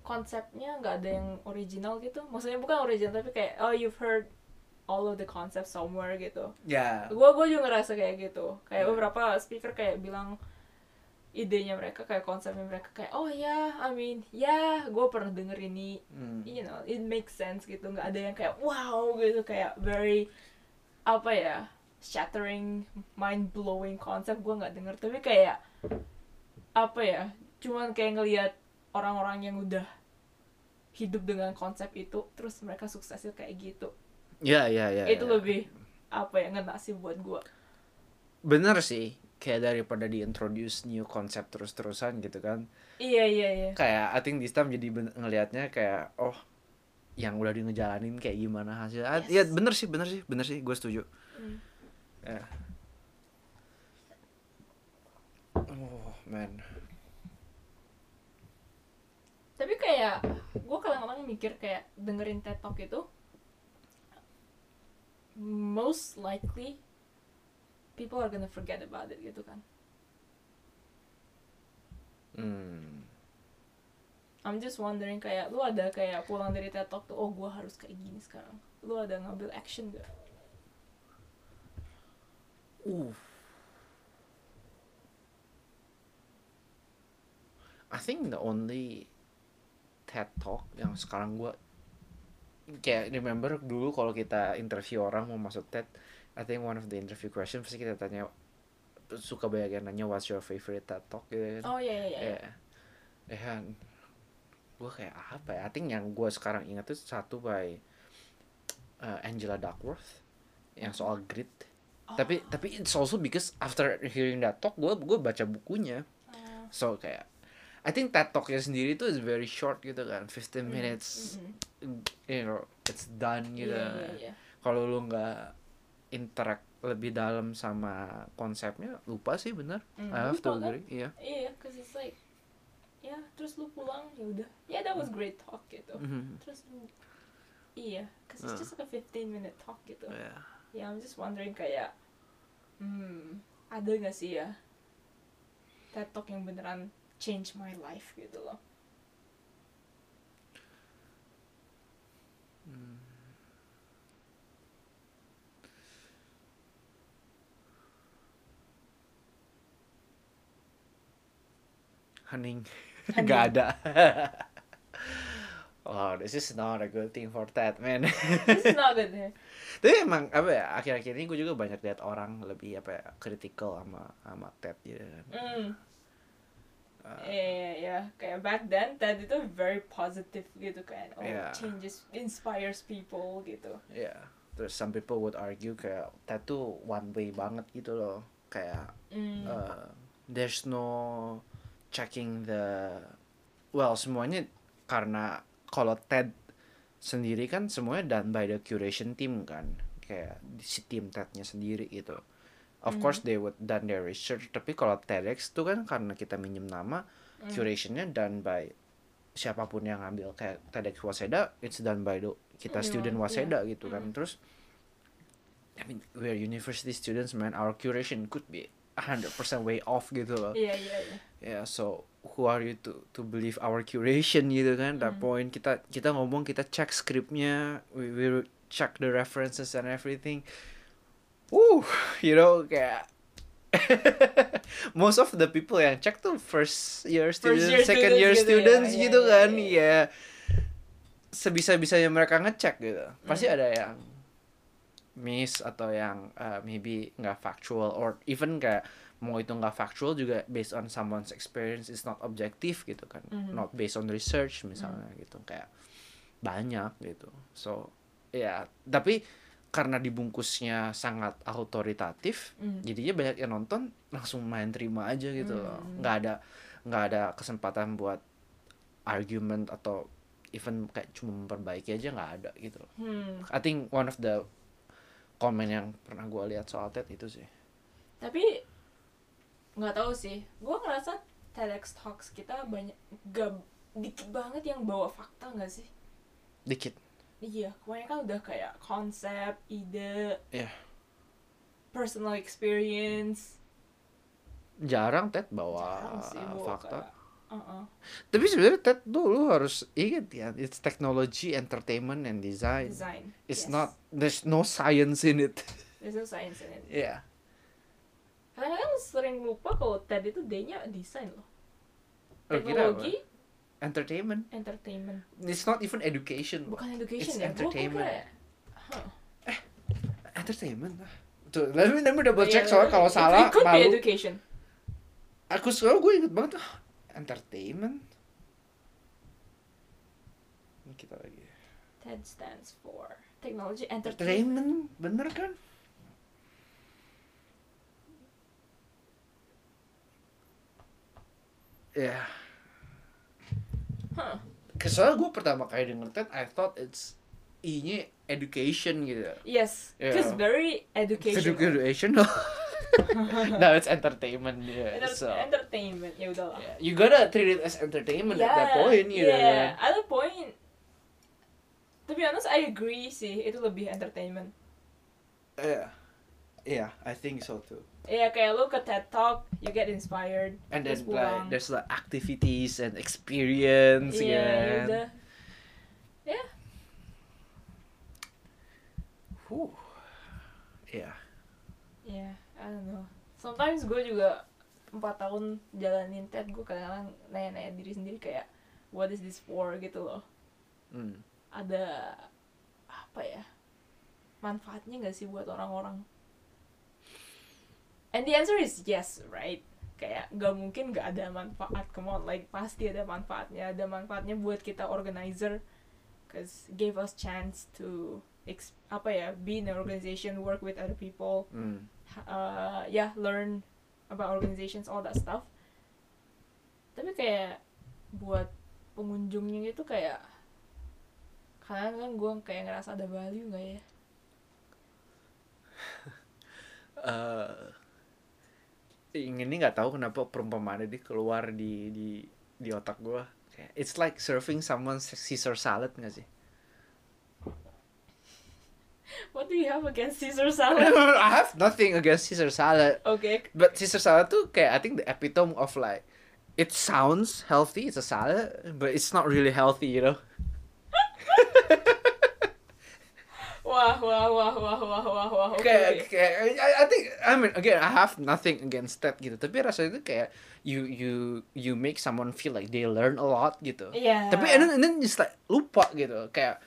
konsepnya nggak ada yang original gitu maksudnya bukan original tapi kayak oh you've heard all of the concepts somewhere gitu ya gue gue juga ngerasa kayak gitu kayak Yeah. beberapa speaker kayak bilang idenya mereka kayak konsepnya mereka kayak oh ya I mean ya gue pernah denger ini. Hmm. you know it makes sense gitu. Nggak ada yang kayak wow gitu. Kayak very apa ya shattering mind blowing konsep gue nggak denger. Tapi kayak apa ya cuman kayak ngelihat orang-orang yang udah hidup dengan konsep itu terus mereka suksesnya kayak gitu. Ya ya ya itu ya. lebih apa ya ngena sih buat gue bener sih kayak daripada diintroduce new konsep terus-terusan gitu kan. Iya iya iya. Kayak I think this time jadi ngelihatnya kayak oh yang udah di ngejalanin kayak gimana hasilnya Yes. ya bener sih bener sih bener sih gue setuju. Hmm. ya. Oh man. Tapi kayak gue kadang-kadang mikir kayak dengerin TED Talk itu most likely people are gonna forget about it gitu kan hmm I'm just wondering kayak lu ada kayak pulang dari TED Talk tuh oh gue harus kayak gini sekarang lu ada ngambil action gak? Uh. I think the only TED Talk yang sekarang gua kayak remember dulu kalau kita interview orang mau masuk TED, I think one of the interview question pasti kita tanya suka banyak yang nanya what's your favorite TED Talk gitu kan. Oh iya iya iya. Ya. Ya, gue kayak apa ya? I think yang gue sekarang ingat tuh satu by uh, Angela Duckworth yang soal grit. Oh. Tapi tapi it's also because after hearing that talk gue gue baca bukunya. Oh. So kayak I think TED Talknya sendiri tuh is very short gitu kan, 15 Mm, minutes, mm-mm. you know, it's done gitu. Iya iya iya. Kalau lu nggak interact lebih dalam sama konsepnya, lupa sih bener. Mm, I have to kan? agree, iya. Iya, cause it's like ya terus lu pulang ya udah. Yeah, that was great talk gitu. Mhm. Terus lu iya, cause it's Uh. just like a 15 minute talk gitu. Yeah. Ya, I'm just wondering kayak hmm, ada gak sih ya TED Talk yang beneran change my life gitu loh. Hening. Hening. Gak ada. oh, this is not a good thing for that, man. This is not good eh? Tapi emang apa ya akhir-akhir ini gue juga banyak lihat orang lebih apa ya critical sama sama Ted gitu kan. Mm. Uh. Kayak back then, TED itu very positive gitu kan. Oh, Iya. changes, inspires people gitu. Ya, terus some people would argue kayak Ted tuh one way banget gitu loh. Kayak Mm. uh, there's no checking the well semuanya karena kalau TED sendiri kan semuanya done by the curation team kan kayak si tim TED-nya sendiri gitu of Mhm. course they would done their research tapi kalau TEDx tuh kan karena kita minjem nama Mm. curationnya done by siapa pun yang ngambil kayak TEDx Waseda it's done by the kita Anyone, student yeah. Waseda gitu kan Mm. terus I mean we're university students man our curation could be 100% way off gitu loh Iya, iya, iya. Ya so who are you to to believe our curation gitu kan that Mm. point kita kita ngomong kita cek skripnya we we check the references and everything Woo, you know kayak most of the people yang cek tuh first year students, year second students year gitu ya, students iya, gitu iya, kan, iya. ya sebisa-bisanya mereka ngecek gitu. Pasti Mm. ada yang miss atau yang uh, maybe nggak factual or even kayak mau itu nggak factual juga based on someone's experience is not objective gitu kan, Mhm. not based on research misalnya gitu kayak banyak gitu. So ya tapi karena dibungkusnya sangat autoritatif Mm. jadinya banyak yang nonton langsung main terima aja gitu loh Hmm. nggak ada nggak ada kesempatan buat argument atau even kayak cuma memperbaiki aja nggak ada gitu loh Hmm. I think one of the komen yang pernah gue lihat soal TED itu sih Tapi nggak tahu sih. Gue ngerasa TEDx Talks kita banyak gak dikit banget yang bawa fakta nggak sih? dikit Iya, kebanyakan udah kayak konsep, ide, Iya. personal experience. jarang TED bawa Jarang sih bawa fakta kayak, uh-uh. tapi sebenarnya TED tuh lu harus ingat ya it's technology entertainment and design Design. it's yes. not there's no science in it There's no science in it. yeah Kadang-kadang sering lupa kalau TED itu D-nya desain loh. Apa? Teknologi, entertainment entertainment. it's not even education Bukan education It's ya? Entertainment. kira- Huh. entertainment lah tuh let me, let me double check Iya, soalnya kalau it- salah It could be malu education. aku selalu gue inget banget ah, entertainment Ini kita lagi TED stands for Technology Entertainment. entertainment bener kan ya Huh. Soalnya gue pertama kali denger TED, I thought it's I-nya education gitu. Yes, because Yeah. very educational. Education? no, it's entertainment. Yeah. Enter- so, entertainment, ya udahlah. yeah. You gotta treat it as entertainment at that point, gitu yeah. kan. At that point, to be honest, I agree sih, itu lebih entertainment. Yeah. yeah I think so too Iya kayak lu ke TED Talk, you get inspired. and then terus like pulang. there's like activities and experience Iya, ya kan udah. Ya, Whew. yeah ya, I don't know. Sometimes gue juga empat tahun jalanin TED, gue kadang-kadang nanya-nanya diri sendiri kayak, what is this for gitu loh. Hmm. Ada apa ya? Manfaatnya gak sih buat orang-orang? And the answer is yes, right? Kayak gak mungkin gak ada manfaat, come on, like pasti ada manfaatnya. Ada manfaatnya buat kita organizer, cause gave us chance to ex- apa ya, be in an organization, work with other people, Hmm. uh, yeah, learn about organizations, all that stuff. Tapi kayak buat pengunjungnya itu kayak kadang kan gue kayak ngerasa ada value gak ya? eh ini nggak tahu kenapa perumpamaan ini keluar di di di otak gue kayak it's like serving someone Caesar salad nggak sih What do you have against Caesar salad? I have nothing against Caesar salad Okay. but Caesar salad tuh kayak I think the epitome of like it sounds healthy it's a salad but it's not really healthy you know Wah, wah, wah, wah, wah, wah, wah. Oke. kayak oke. kayak I, I think I mean again I have nothing against that gitu tapi rasanya itu kayak you you you make someone feel like they learn a lot gitu Iya. tapi and then, and then just like lupa gitu kayak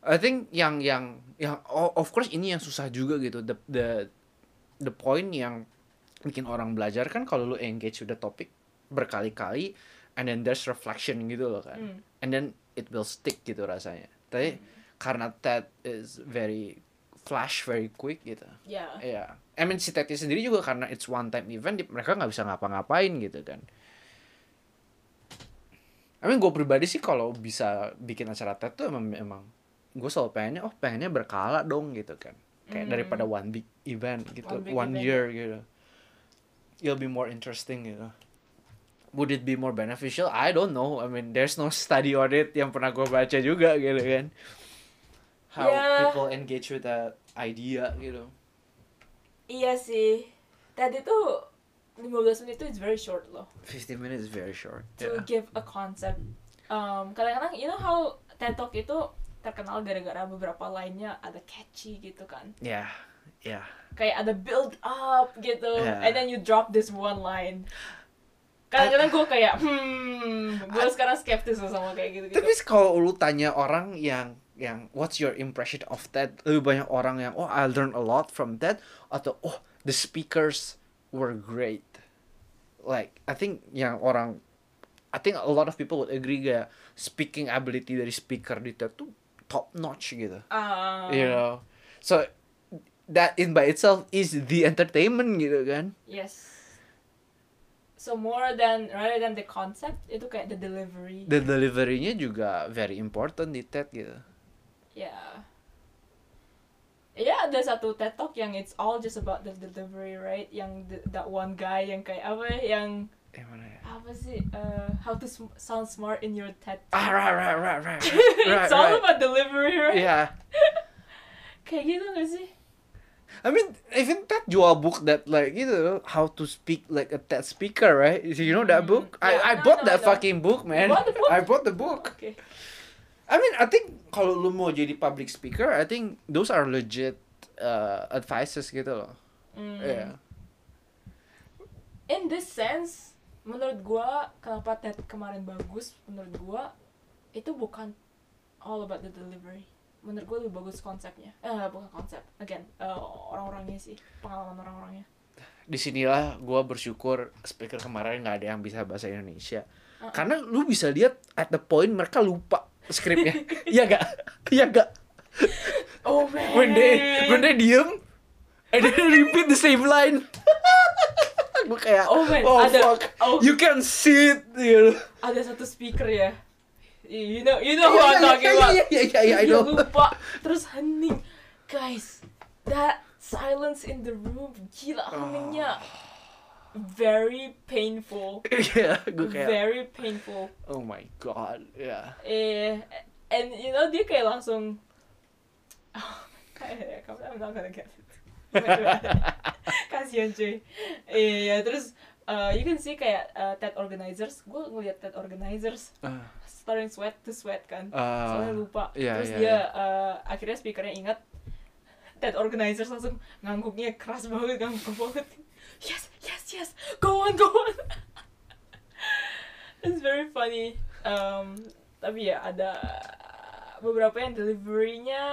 I think yang yang yang oh, of course ini yang susah juga gitu the the the point yang bikin orang belajar kan kalau lu engage with the topic berkali-kali and then there's reflection gitu loh kan Hmm. and then it will stick gitu rasanya tapi karena that is very flash very quick gitu Ya. Iya. I mean si Teti sendiri juga karena it's one time event, di- mereka nggak bisa ngapa-ngapain gitu kan. I mean gue pribadi sih kalau bisa bikin acara TED tuh emang emang gue selalu pengennya oh pengennya berkala dong gitu kan. Kayak Hmm. daripada one big event gitu, One one, event. year gitu. It'll be more interesting gitu. Would it be more beneficial? I don't know. I mean there's no study on it yang pernah gue baca juga gitu kan. How Yeah. people engage with that idea gitu. Iya sih. Tadi tuh 15 menit itu is very short loh. 15 minutes is very short. To Yeah. give a concept. Um, kadang-kadang you know how TED Talk itu terkenal gara-gara beberapa lainnya ada catchy gitu kan. Yeah. Yeah. Kayak ada build up gitu. Yeah. And then you drop this one line. Kadang-kadang gue kayak, hmm, gue sekarang skeptis sama kayak gitu-gitu. Tapi kalau lu tanya orang yang yang what's your impression of that? Lebih banyak orang yang oh I learned a lot from that atau oh the speakers were great. Like I think yang orang I think a lot of people would agree kayak speaking ability dari speaker di TED tuh top notch gitu. Um, You know. So that in by itself is the entertainment gitu kan. Yes. So more than rather than the concept itu kayak the delivery. The delivery-nya juga very important di TED gitu. Ya. Ya ada satu TED Talk yang it's all just about the delivery, right? Yang the- that one guy yang kayak apa yang Yang mana ya? apa sih uh, how to sm- sound smart in your TED Talk. Ah right right right right. it's right, all right. about delivery, right? Yeah. Kayak gitu gak sih? I mean, even TED jual book that like you know how to speak like a TED speaker, right? You know that Mm, book? yeah, I I no, bought no, that no. fucking book, man. bought the book? I bought the book. Oke. I mean, I think kalau lu mau jadi public speaker, I think those are legit uh, advices gitu loh. Mm. Yeah. In this sense, menurut gua kenapa TED kemarin bagus? Menurut gua itu bukan all about the delivery. Menurut gua lebih bagus konsepnya. Eh bukan konsep. Again, eh, orang-orangnya sih, pengalaman orang-orangnya. Di sinilah gua bersyukur speaker kemarin nggak ada yang bisa bahasa Indonesia. Uh-uh. Karena lu bisa lihat at the point mereka lupa skripnya. Iya gak? Iya gak? Oh man. when they when they diem and then repeat the same line gue kayak Oh, man, oh ada- fuck oh. you can see it you know ada satu speaker ya. You know, you know who I'm talking about. yeah, yeah, yeah, yeah, I know lupa terus hening. Guys, that silence in the room gila heningnya. Very painful. yeah gue kayak Very painful. oh my god yeah Eh, and you know dia kayak langsung. Oh, kayak I'm not gonna get it. kasian cuy iya terus uh, you can see kayak uh, TED organizers gue ngeliat TED organizers Ah, starting sweat to sweat kan ah, soalnya lupa iya, terus iya, dia iya. uh, akhirnya speakernya ingat TED organizers langsung ngangguknya keras banget ngangguk banget yes yes yes go on go on it's very funny um, tapi ya ada beberapa yang deliverynya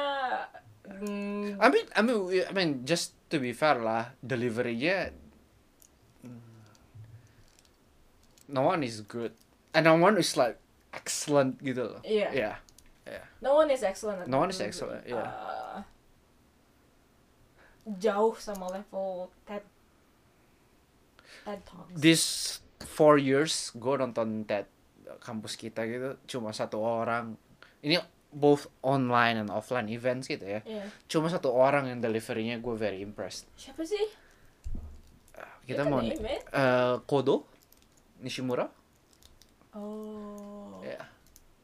mm, I mean, I mean, I mean, just to be fair lah, deliverynya mm, no one is good, and no one is like excellent gitu loh. Iya. Yeah. no one is excellent No one is excellent, yeah. Uh, jauh sama level TED TED Talks This four years, gue nonton TED kampus kita gitu, cuma satu orang. Ini both online and offline events gitu ya. Iya. Cuma satu orang yang deliverynya gue very impressed. siapa sih Kita mau eh, Kodo Nishimura. oh Yeah.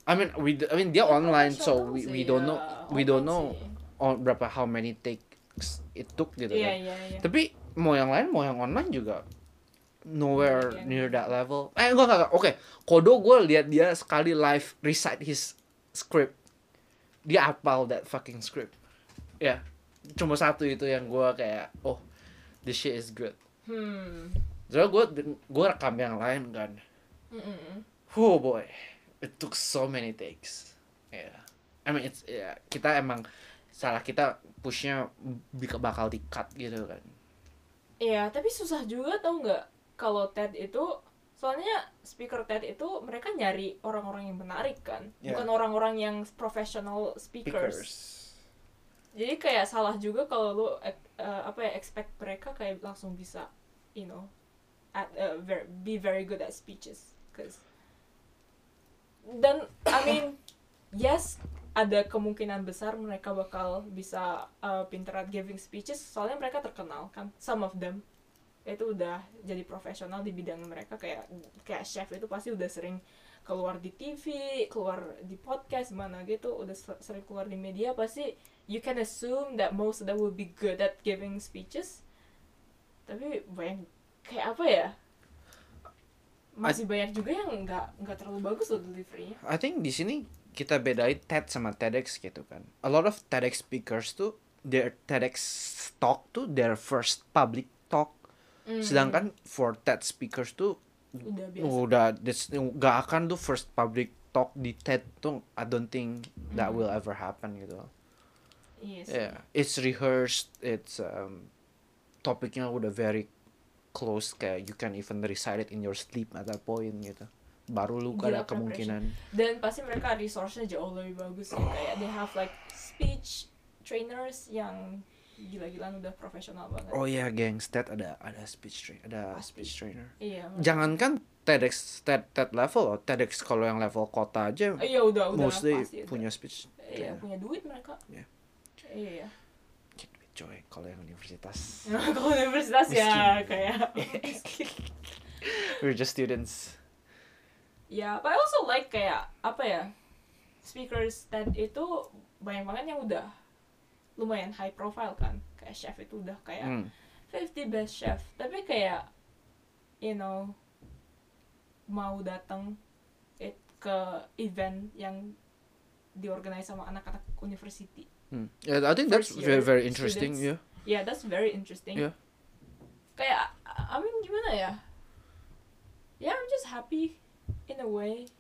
I mean, we I mean dia online, so we sih, we don't know we don't know on berapa how many takes it took gitu iya kan. iya iya Tapi mau yang lain mau yang online juga nowhere near that level. Eh enggak enggak. Oke, Kodo gue lihat dia sekali live recite his script. Dia apal that fucking script. Ya. Cuma satu itu yang gue kayak oh this shit is good. hmm Soalnya gue gue rekam yang lain kan. Mm-mm. Oh boy, it took so many takes. Yeah. I mean it's ya kita emang salah kita pushnya bakal di cut gitu kan. Iya, tapi susah juga tau nggak kalau TED itu soalnya speaker TED itu mereka nyari orang-orang yang menarik kan, Yeah. bukan orang-orang yang professional speakers. Jadi kayak salah juga kalau lu eh, apa ya expect mereka kayak langsung bisa, you know, at uh, ver- be very good at speeches, cause dan I mean yes ada kemungkinan besar mereka bakal bisa uh, pinter at giving speeches. Soalnya mereka terkenal kan some of them itu udah jadi profesional di bidang mereka kayak kayak chef itu pasti udah sering keluar di TV keluar di podcast mana gitu udah ser- sering keluar di media pasti you can assume that most of them will be good at giving speeches tapi banyak kayak apa ya masih banyak juga yang nggak nggak terlalu bagus loh deliverynya I think di sini kita bedain TED sama TEDx gitu kan. A lot of TEDx speakers tuh their TEDx talk tuh their first public talk. Hmm, Sedangkan for TED speakers tuh udah biasa udah this- nggak akan tuh first public talk di TED tuh I don't think that Mhm. will ever happen gitu. iya sih Yeah, it's rehearsed. It's um, topiknya udah very close kayak you can even recite it in your sleep at that point gitu. Baru lu Gila, ada kemungkinan. dan pasti mereka resource-nya jauh lebih bagus sih kayak they have like speech trainers yang gila-gilaan udah profesional banget Oh iya, gengs, TED ada ada speech trainer, ada Pasti. speech trainer. iya Jangankan TEDx TED TED level loh, TEDx kalau yang level kota aja iya udah udah mostly pasti udah. punya speech iya trainer. punya duit mereka Iya. iya iya Coy, kalau yang universitas. kalau universitas ya kayak We're just students. ya but I also like kayak apa ya speakers TED itu banyak banget yang udah lumayan high profile kan kayak chef itu udah kayak Hmm. 50 best chef tapi kayak you know mau datang it ke event yang diorganize sama anak-anak university Hmm. Yeah, I think that's First very year very interesting. students. Yeah. yeah that's very interesting Yeah. kayak I mean gimana ya ya I'm just happy in a way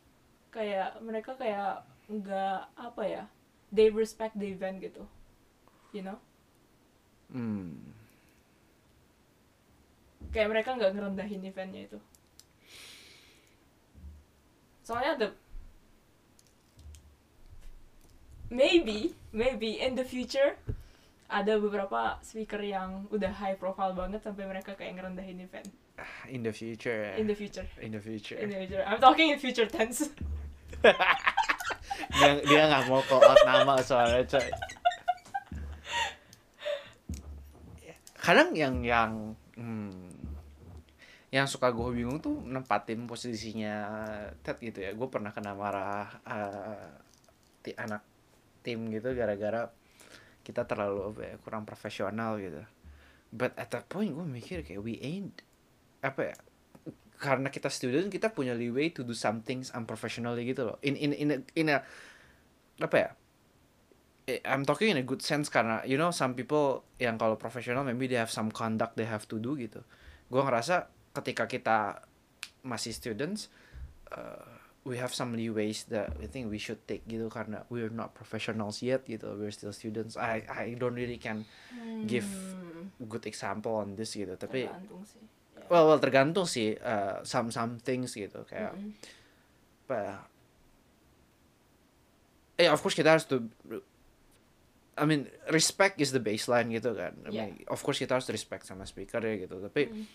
kayak mereka kayak nggak apa ya they respect the event gitu you know Hmm. kayak mereka nggak ngerendahin eventnya itu soalnya ada maybe maybe in the future ada beberapa speaker yang udah high profile banget sampai mereka kayak ngerendahin event In the future. in the future In the future. in the future I'm talking in future tense dia dia nggak mau call out nama soalnya coy. Kadang yang yang hmm, yang suka gue bingung tuh nempatin posisinya Ted gitu ya. Gue pernah kena marah eh, ti anak tim gitu gara-gara kita terlalu apa ya, kurang profesional gitu. but at that point gue mikir kayak we ain't apa ya karena kita student kita punya leeway to do some things unprofessionally gitu loh in in in a, in a apa ya I'm talking in a good sense karena you know some people yang kalau profesional maybe they have some conduct they have to do gitu. Gue ngerasa ketika kita masih students uh, we have some leeways that I think we should take gitu karena we're not professionals yet gitu we're still students. I I don't really can give Hmm, good example on this gitu tapi tergantung sih. Ya. well well tergantung sih uh, some some things gitu kayak Mm-mm. apa ya? Eh of course kita harus tuh I mean respect is the baseline gitu kan I Yeah. mean, of course kita harus respect sama speaker ya gitu tapi Mm.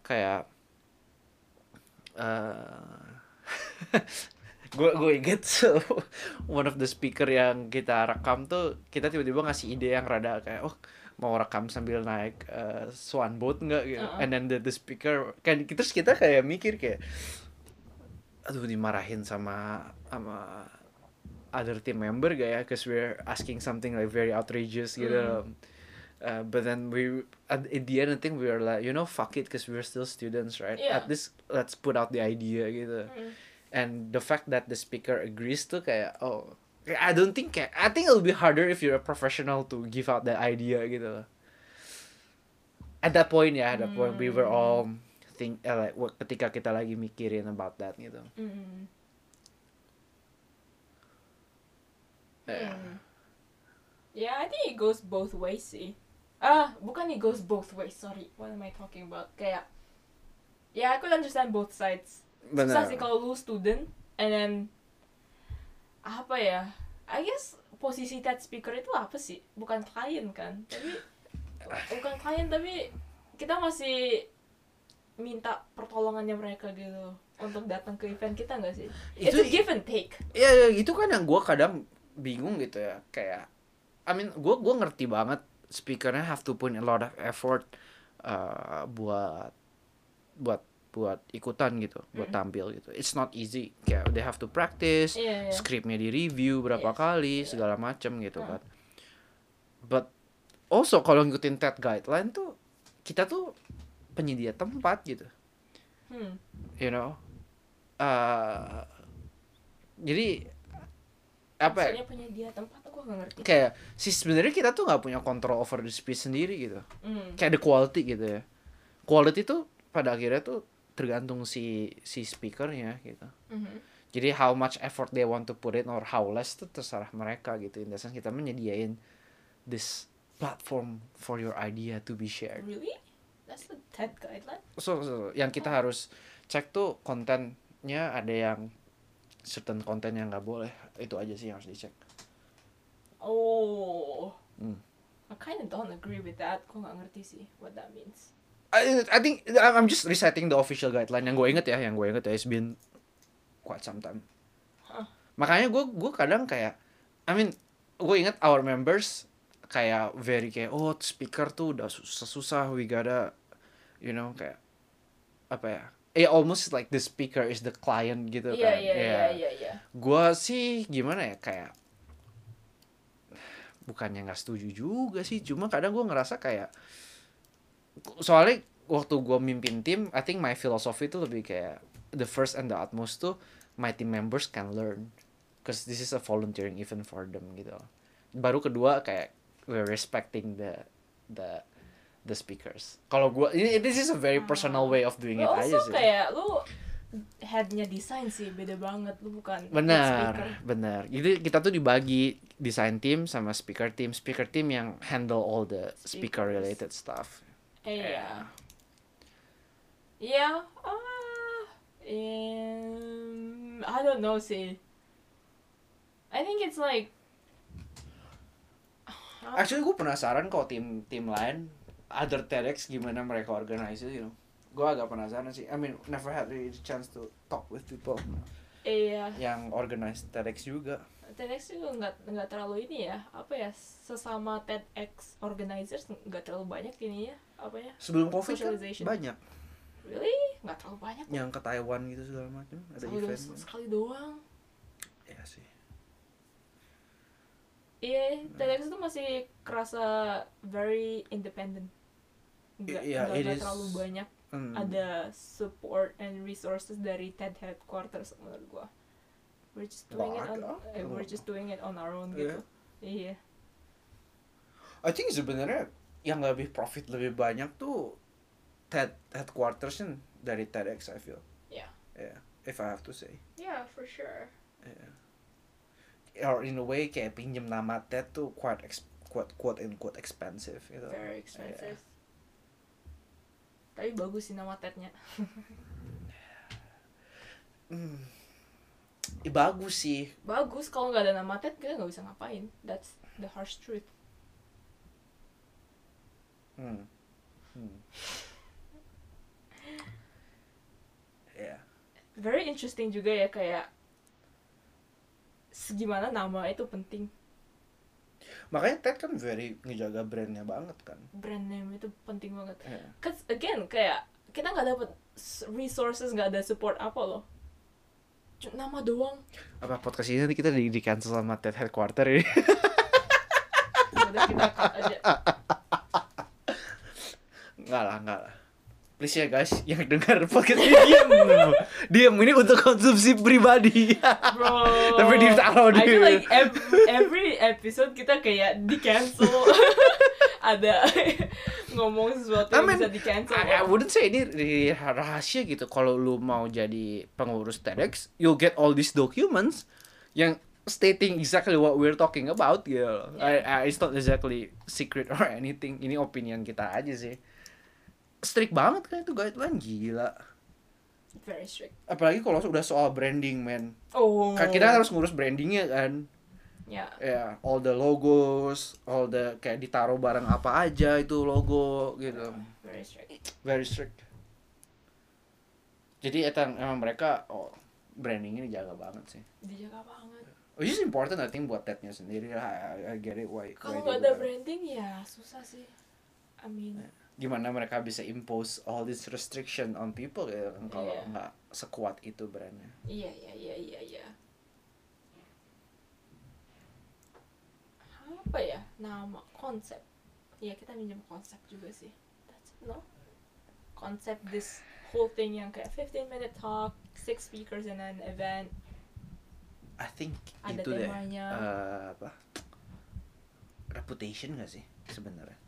kayak uh, gue gue inget so, one of the speaker yang kita rekam tuh kita tiba-tiba ngasih ide yang rada kayak oh mau rekam sambil naik uh, swan boat nggak gitu Uh-uh. and then the, the speaker kan terus kita kayak mikir kayak aduh dimarahin sama sama other team member gak ya cause we're asking something like very outrageous gitu Mm. Uh, but then we at in the end I think we were like you know fuck it because we're still students right Yeah. at least let's put out the idea gitu Mm. and the fact that the speaker agrees tuh kayak oh I don't think kayak I think it'll be harder if you're a professional to give out that idea gitu at that point ya at that point we were Hmm. all think eh, like ketika kita lagi mikirin about that gitu Mm. Hmm. Yeah, I think it goes both ways sih. Ah, bukan it goes both ways. Sorry, what am I talking about? Kayak, yeah, I could understand both sides. Susah sih kalau lu student, and then apa ya? I guess posisi that speaker itu apa sih? Bukan klien kan? Tapi bukan klien tapi kita masih minta pertolongannya mereka gitu untuk datang ke event kita nggak sih? It's Itu- a give and take. ya ya, itu kan yang gue kadang bingung gitu ya kayak I mean gue gua ngerti banget speakernya have to put a lot of effort uh, buat buat buat ikutan gitu buat Mm. tampil gitu it's not easy kayak they have to practice Iya, iya. skripnya di review berapa Yes. kali Iya. segala macem gitu kan but also kalau ngikutin TED guideline tuh kita tuh penyedia tempat gitu Hmm. you know uh, jadi apa ya penyedia tempat aku gak ngerti. kayak sih sebenarnya kita tuh nggak punya control over the speech sendiri gitu Hmm. kayak the quality gitu ya quality tuh pada akhirnya tuh tergantung si si speakernya gitu Mhm. jadi how much effort they want to put in or how less tuh terserah mereka gitu in the sense kita menyediain this platform for your idea to be shared Really? That's the TED guideline? so, so yang kita harus cek tuh kontennya ada yang certain konten yang nggak boleh itu aja sih yang harus dicek Oh. Hmm. I kind of don't agree with that. Kok gak ngerti sih what that means. I, I think I'm just reciting the official guideline yang gue inget ya, yang gue inget ya, it's been quite some time. Huh. Makanya gue gue kadang kayak, I mean, gue inget our members kayak very kayak oh speaker tuh udah susah-susah, we gotta, you know kayak apa ya? Eh almost like the speaker is the client gitu Iya, kan. iya, iya, iya, iya. Gue sih gimana ya kayak bukannya nggak setuju juga sih, cuma kadang gue ngerasa kayak soalnya waktu gue mimpin tim, I think my philosophy itu lebih kayak the first and the utmost tuh my team members can learn, cause this is a volunteering event for them gitu. Baru kedua kayak we're respecting the the the speakers. Kalau gue ini this is a very personal way of doing it aja also sih. kayak lu headnya desain sih beda banget. Lu bukan Benar, benar. Jadi kita tuh dibagi design team sama speaker team. Speaker team yang handle all the speaker related stuff. Iya. Iya. Ah. Um, I don't know sih. I think it's like. Actually gue penasaran kok tim tim lain other TEDx gimana mereka organize you know. Gue agak penasaran sih. I mean, never had really the chance to talk with people Iya. yang organize TEDx juga. TEDx juga nggak nggak terlalu ini ya apa ya sesama TEDx organizers nggak terlalu banyak ini ya apa ya Sebelum Covid kan banyak really nggak terlalu banyak yang ke Taiwan gitu segala macam, ada sekali, event. do- sekali doang Iya sih. iya TEDx itu masih kerasa very independent nggak is. terlalu banyak Hmm. ada support and resources dari TED headquarters menurut gua. We're just doing it on eh, we're just doing it on our own Iya. gitu. Iya. I think sebenarnya yang lebih profit lebih banyak tuh TED headquarters dari TEDx I feel. Yeah. Yeah, if I have to say. Yeah, for sure. Or in a way kayak pinjem nama TED tuh quite ex quote quote and quote expensive gitu. Very expensive. Tapi bagus sih nama TED-nya. Hmm. Ih, bagus sih. Bagus kalau nggak ada nama TED kita nggak bisa ngapain. That's the harsh truth. Hmm. Hmm. Yeah. Very interesting juga ya kayak segimana nama itu penting. Makanya TED kan very ngejaga brandnya banget kan. Brand name itu penting banget. Yeah. Cause again kayak kita nggak dapet s- resources nggak ada support apa loh. Cuma nama doang. Apa podcast ini nanti kita di, di cancel sama TED headquarter ini? Udah kita cut aja. Enggak lah, enggak lah. Please ya guys, yang dengar podcast ini diam. diam, ini untuk konsumsi pribadi. Bro. Tapi ditaruh I di- feel like every, every episode kita kayak di cancel. ada ngomong sesuatu I yang mean, bisa di cancel. I, I wouldn't say ini rahasia gitu. Kalau lu mau jadi pengurus TEDx, you'll get all these documents yang stating exactly what we're talking about gitu. loh. I, I, it's not exactly secret or anything. Ini opinion kita aja sih. Strict banget kan itu guideline gila. Very strict. Apalagi kalau udah soal branding, man. Oh. Kan kita harus ngurus brandingnya kan. Ya. Ya, all the logos, all the kayak ditaruh barang apa aja itu logo gitu. Very strict. Very strict. Jadi etang emang mereka oh branding ini jaga banget sih. Dijaga banget. Which is important I think buat TED-nya sendiri. I, I- I get it why. Kalau nggak ada branding ya susah sih. I mean, Gimana mereka bisa impose all this restriction on people ya kan kalau Iya. nggak sekuat itu brandnya. iya iya iya iya iya. Apa ya nama konsep? Iya kita minjem konsep juga sih. That's it, no? Konsep this whole thing yang kayak 15 minute talk, six speakers in an event. I think Ada itu deh. temanya. eh, apa? Reputation gak sih sebenarnya?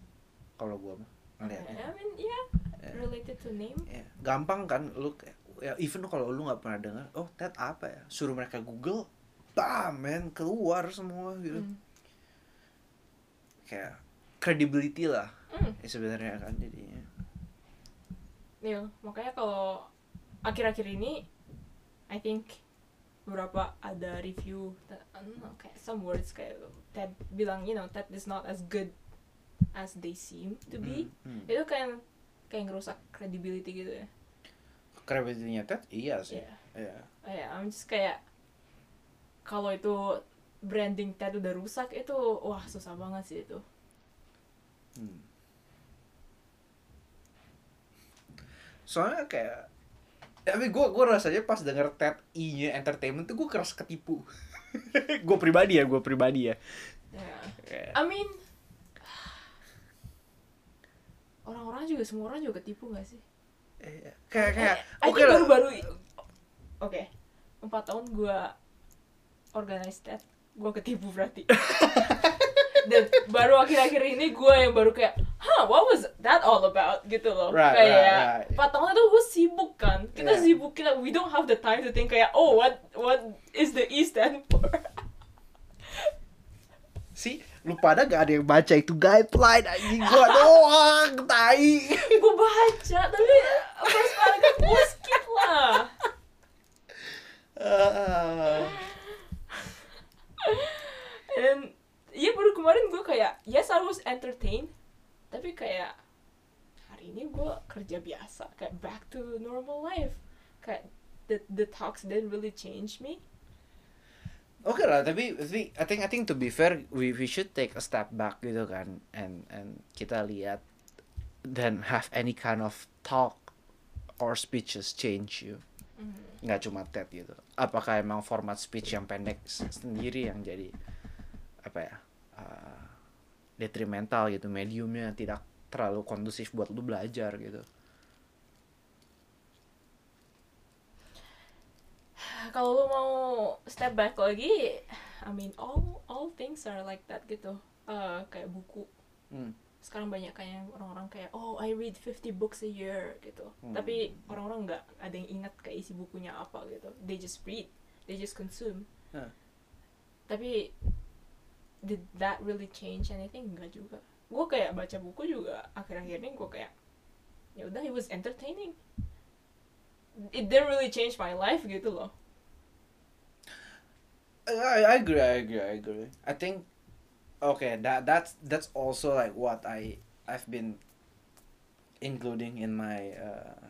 Kalau gua mah ngeliatnya. I mean, yeah, Ya. related to name. Ya, gampang kan lu ya even kalau lu nggak pernah dengar oh TED apa ya suruh mereka Google bam men keluar semua gitu Mm. kayak credibility lah Mm. ya sebenarnya kan jadinya Iya, makanya kalau akhir-akhir ini I think beberapa ada review that, I don't know, kayak some words kayak Ted bilang you know Ted is not as good as they seem to be Hmm, hmm. itu kayak kayak ngerusak credibility gitu ya credibility-nya TED iya sih Iya. Iya. Oh ya I'm just kayak kalau itu branding Ted udah rusak itu wah susah banget sih itu Hmm. soalnya kayak tapi gue gue rasanya pas denger TED I-nya entertainment tuh gue keras ketipu gue pribadi ya gue pribadi ya ya Kayak- I mean orang-orang juga semua orang juga ketipu gak sih? Iya. kayak kayak Eh, oke think lah. baru-baru oke. Empat tahun gue organize that. Gue ketipu berarti. Dan baru akhir-akhir ini gue yang baru kayak huh what was that all about? Gitu loh. Right, kayak right, right. empat tahun itu gue sibuk kan. Kita Yeah. sibuk kita we don't have the time to think kayak oh what what is the E stand for? Sih lu pada gak ada yang baca itu guideline anjing. Gua doang tai. Gue baca tapi first paragraph gue skip lah. Ah. And iya baru kemarin gue kayak yes I was entertained. Tapi kayak hari ini gue kerja biasa kayak back to normal life. Kayak the the talks didn't really change me Oke lah, tapi, tapi I think I think to be fair, we we should take a step back gitu kan, and and kita lihat then have any kind of talk or speeches change you, nggak cuma TED gitu. Apakah emang format speech yang pendek sendiri yang jadi apa ya uh, detrimental gitu, mediumnya tidak terlalu kondusif buat lu belajar gitu kalau lu mau step back lagi I mean all all things are like that gitu. Eh, kayak buku. Hmm. sekarang banyak kayak orang-orang kayak oh I read 50 books a year gitu. Hmm. tapi orang-orang nggak ada yang ingat kayak isi bukunya apa gitu. They just read. They just consume. Huh. tapi did that really change anything? Enggak juga. Gue kayak baca buku juga akhir-akhir ini gue kayak ya udah it was entertaining. It didn't really change my life gitu loh I, I agree I agree I agree I think okay that that's that's also like what I I've been including in my uh,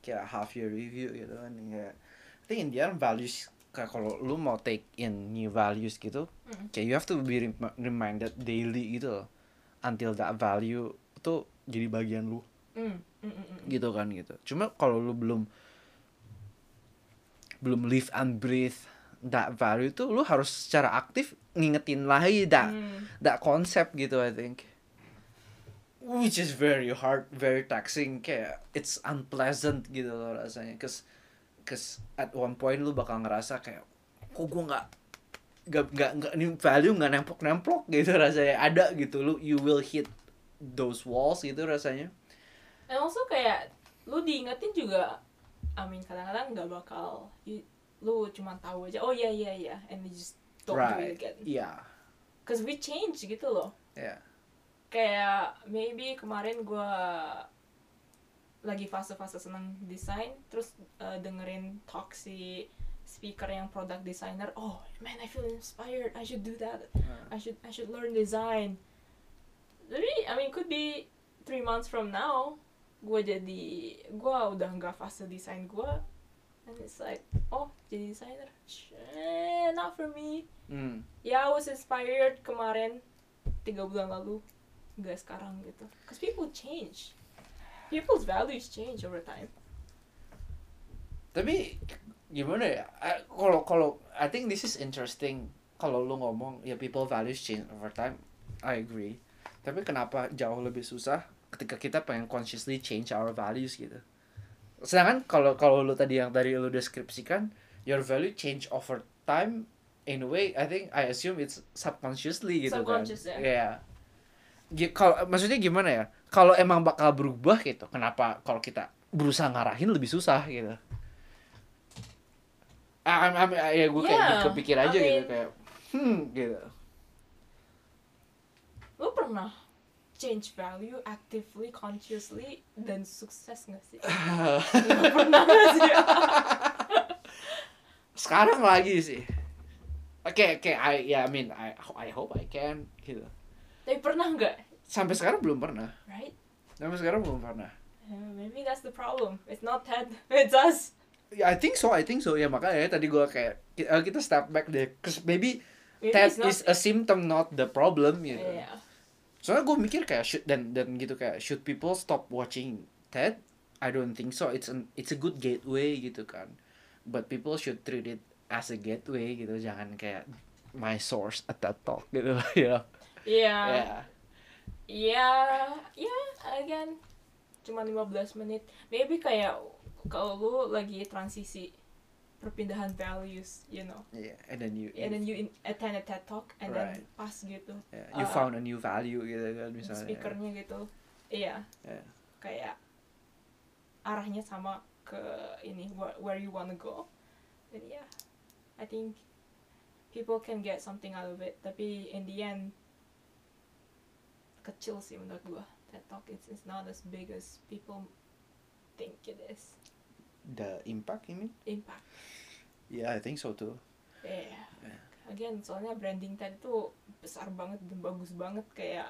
kayak half year review gitu kan ya I think in the end values kayak kalau lu mau take in new values gitu Mm. kayak you have to be rem- reminded daily gitu loh until that value tuh jadi bagian lu Mm, mm, mm, mm. gitu kan gitu cuma kalau lu belum belum live and breathe that value tuh lu harus secara aktif ngingetin lagi that Mm. that concept gitu I think. Which is very hard very taxing. Kayak it's unpleasant gitu loh rasanya. Cause cause at one point lu bakal ngerasa kayak kok gua nggak nggak nggak nggak ini value nggak nemplok nemplok gitu rasanya. Ada gitu lu you will hit those walls gitu rasanya. And also kayak lu diingetin juga I mean kadang-kadang nggak bakal you- lu cuma tahu aja oh iya iya iya and you just don't do right. it again. Yeah cause we change gitu loh. Yeah kayak maybe kemarin gua lagi fase-fase senang desain terus uh, dengerin talk si speaker yang product designer oh man I feel inspired. I should do that. I should I should learn design. Tapi I mean could be three months from now gue jadi gue udah nggak fase desain gue and it's like oh jadi designer? Shh, not for me. Hmm. ya I was inspired kemarin tiga bulan lalu nggak sekarang gitu. Cause people change. People's values change over time. Tapi gimana ya? Kalau kalau I think this is interesting. Kalau lu ngomong ya people values change over time. I agree. Tapi kenapa jauh lebih susah ketika kita pengen consciously change our values gitu sedangkan kalau kalau lu tadi yang tadi lu deskripsikan your value change over time in a way I think I assume it's subconsciously gitu Subconscious, kan ya. Gi- kalau maksudnya gimana ya? Kalau emang bakal berubah gitu kenapa kalau kita berusaha ngarahin lebih susah gitu? Ah, I'm, I'm, ya gue kayak Yeah, kepikir aja I gitu mean- kayak hmm gitu. Lo pernah change value actively consciously dan sukses nggak sih? Nggak pernah sih sekarang lagi sih. Oke oke I ya I mean I I hope I can gitu. Tapi pernah nggak? Sampai sekarang belum pernah. Right? Sampai sekarang belum pernah. Uh, maybe that's the problem. It's not Ted it's us. Ya, I think so, I think so. Ya makanya tadi gue kayak eh, kita step back deh, cause maybe maybe not is a symptom, not the problem gitu. yeah. Soalnya gue mikir kayak should dan dan gitu kayak should people stop watching TED? I don't think so. It's an it's a good gateway gitu kan. But people should treat it as a gateway gitu, jangan kayak my source at that talk gitu ya. yeah Yeah. Ya, ya, again, cuma 15 menit. Maybe kayak kalau lu lagi transisi perpindahan values, you know. Yeah, and then you And then you in, attend a TED Talk and Right. then pas gitu yeah, you uh, found a new value gitu kan misalnya. speakernya gitu. Iya, Yeah. kayak arahnya sama ke ini where, where you wanna go. Dan ya, I think people can get something out of it. Tapi in the end kecil sih menurut gua. TED Talk it's, it's not as big as people think it is. The impact you mean? Impact. Yeah, I think so too. Yeah. Yeah. Again, soalnya branding TED itu besar banget dan bagus banget kayak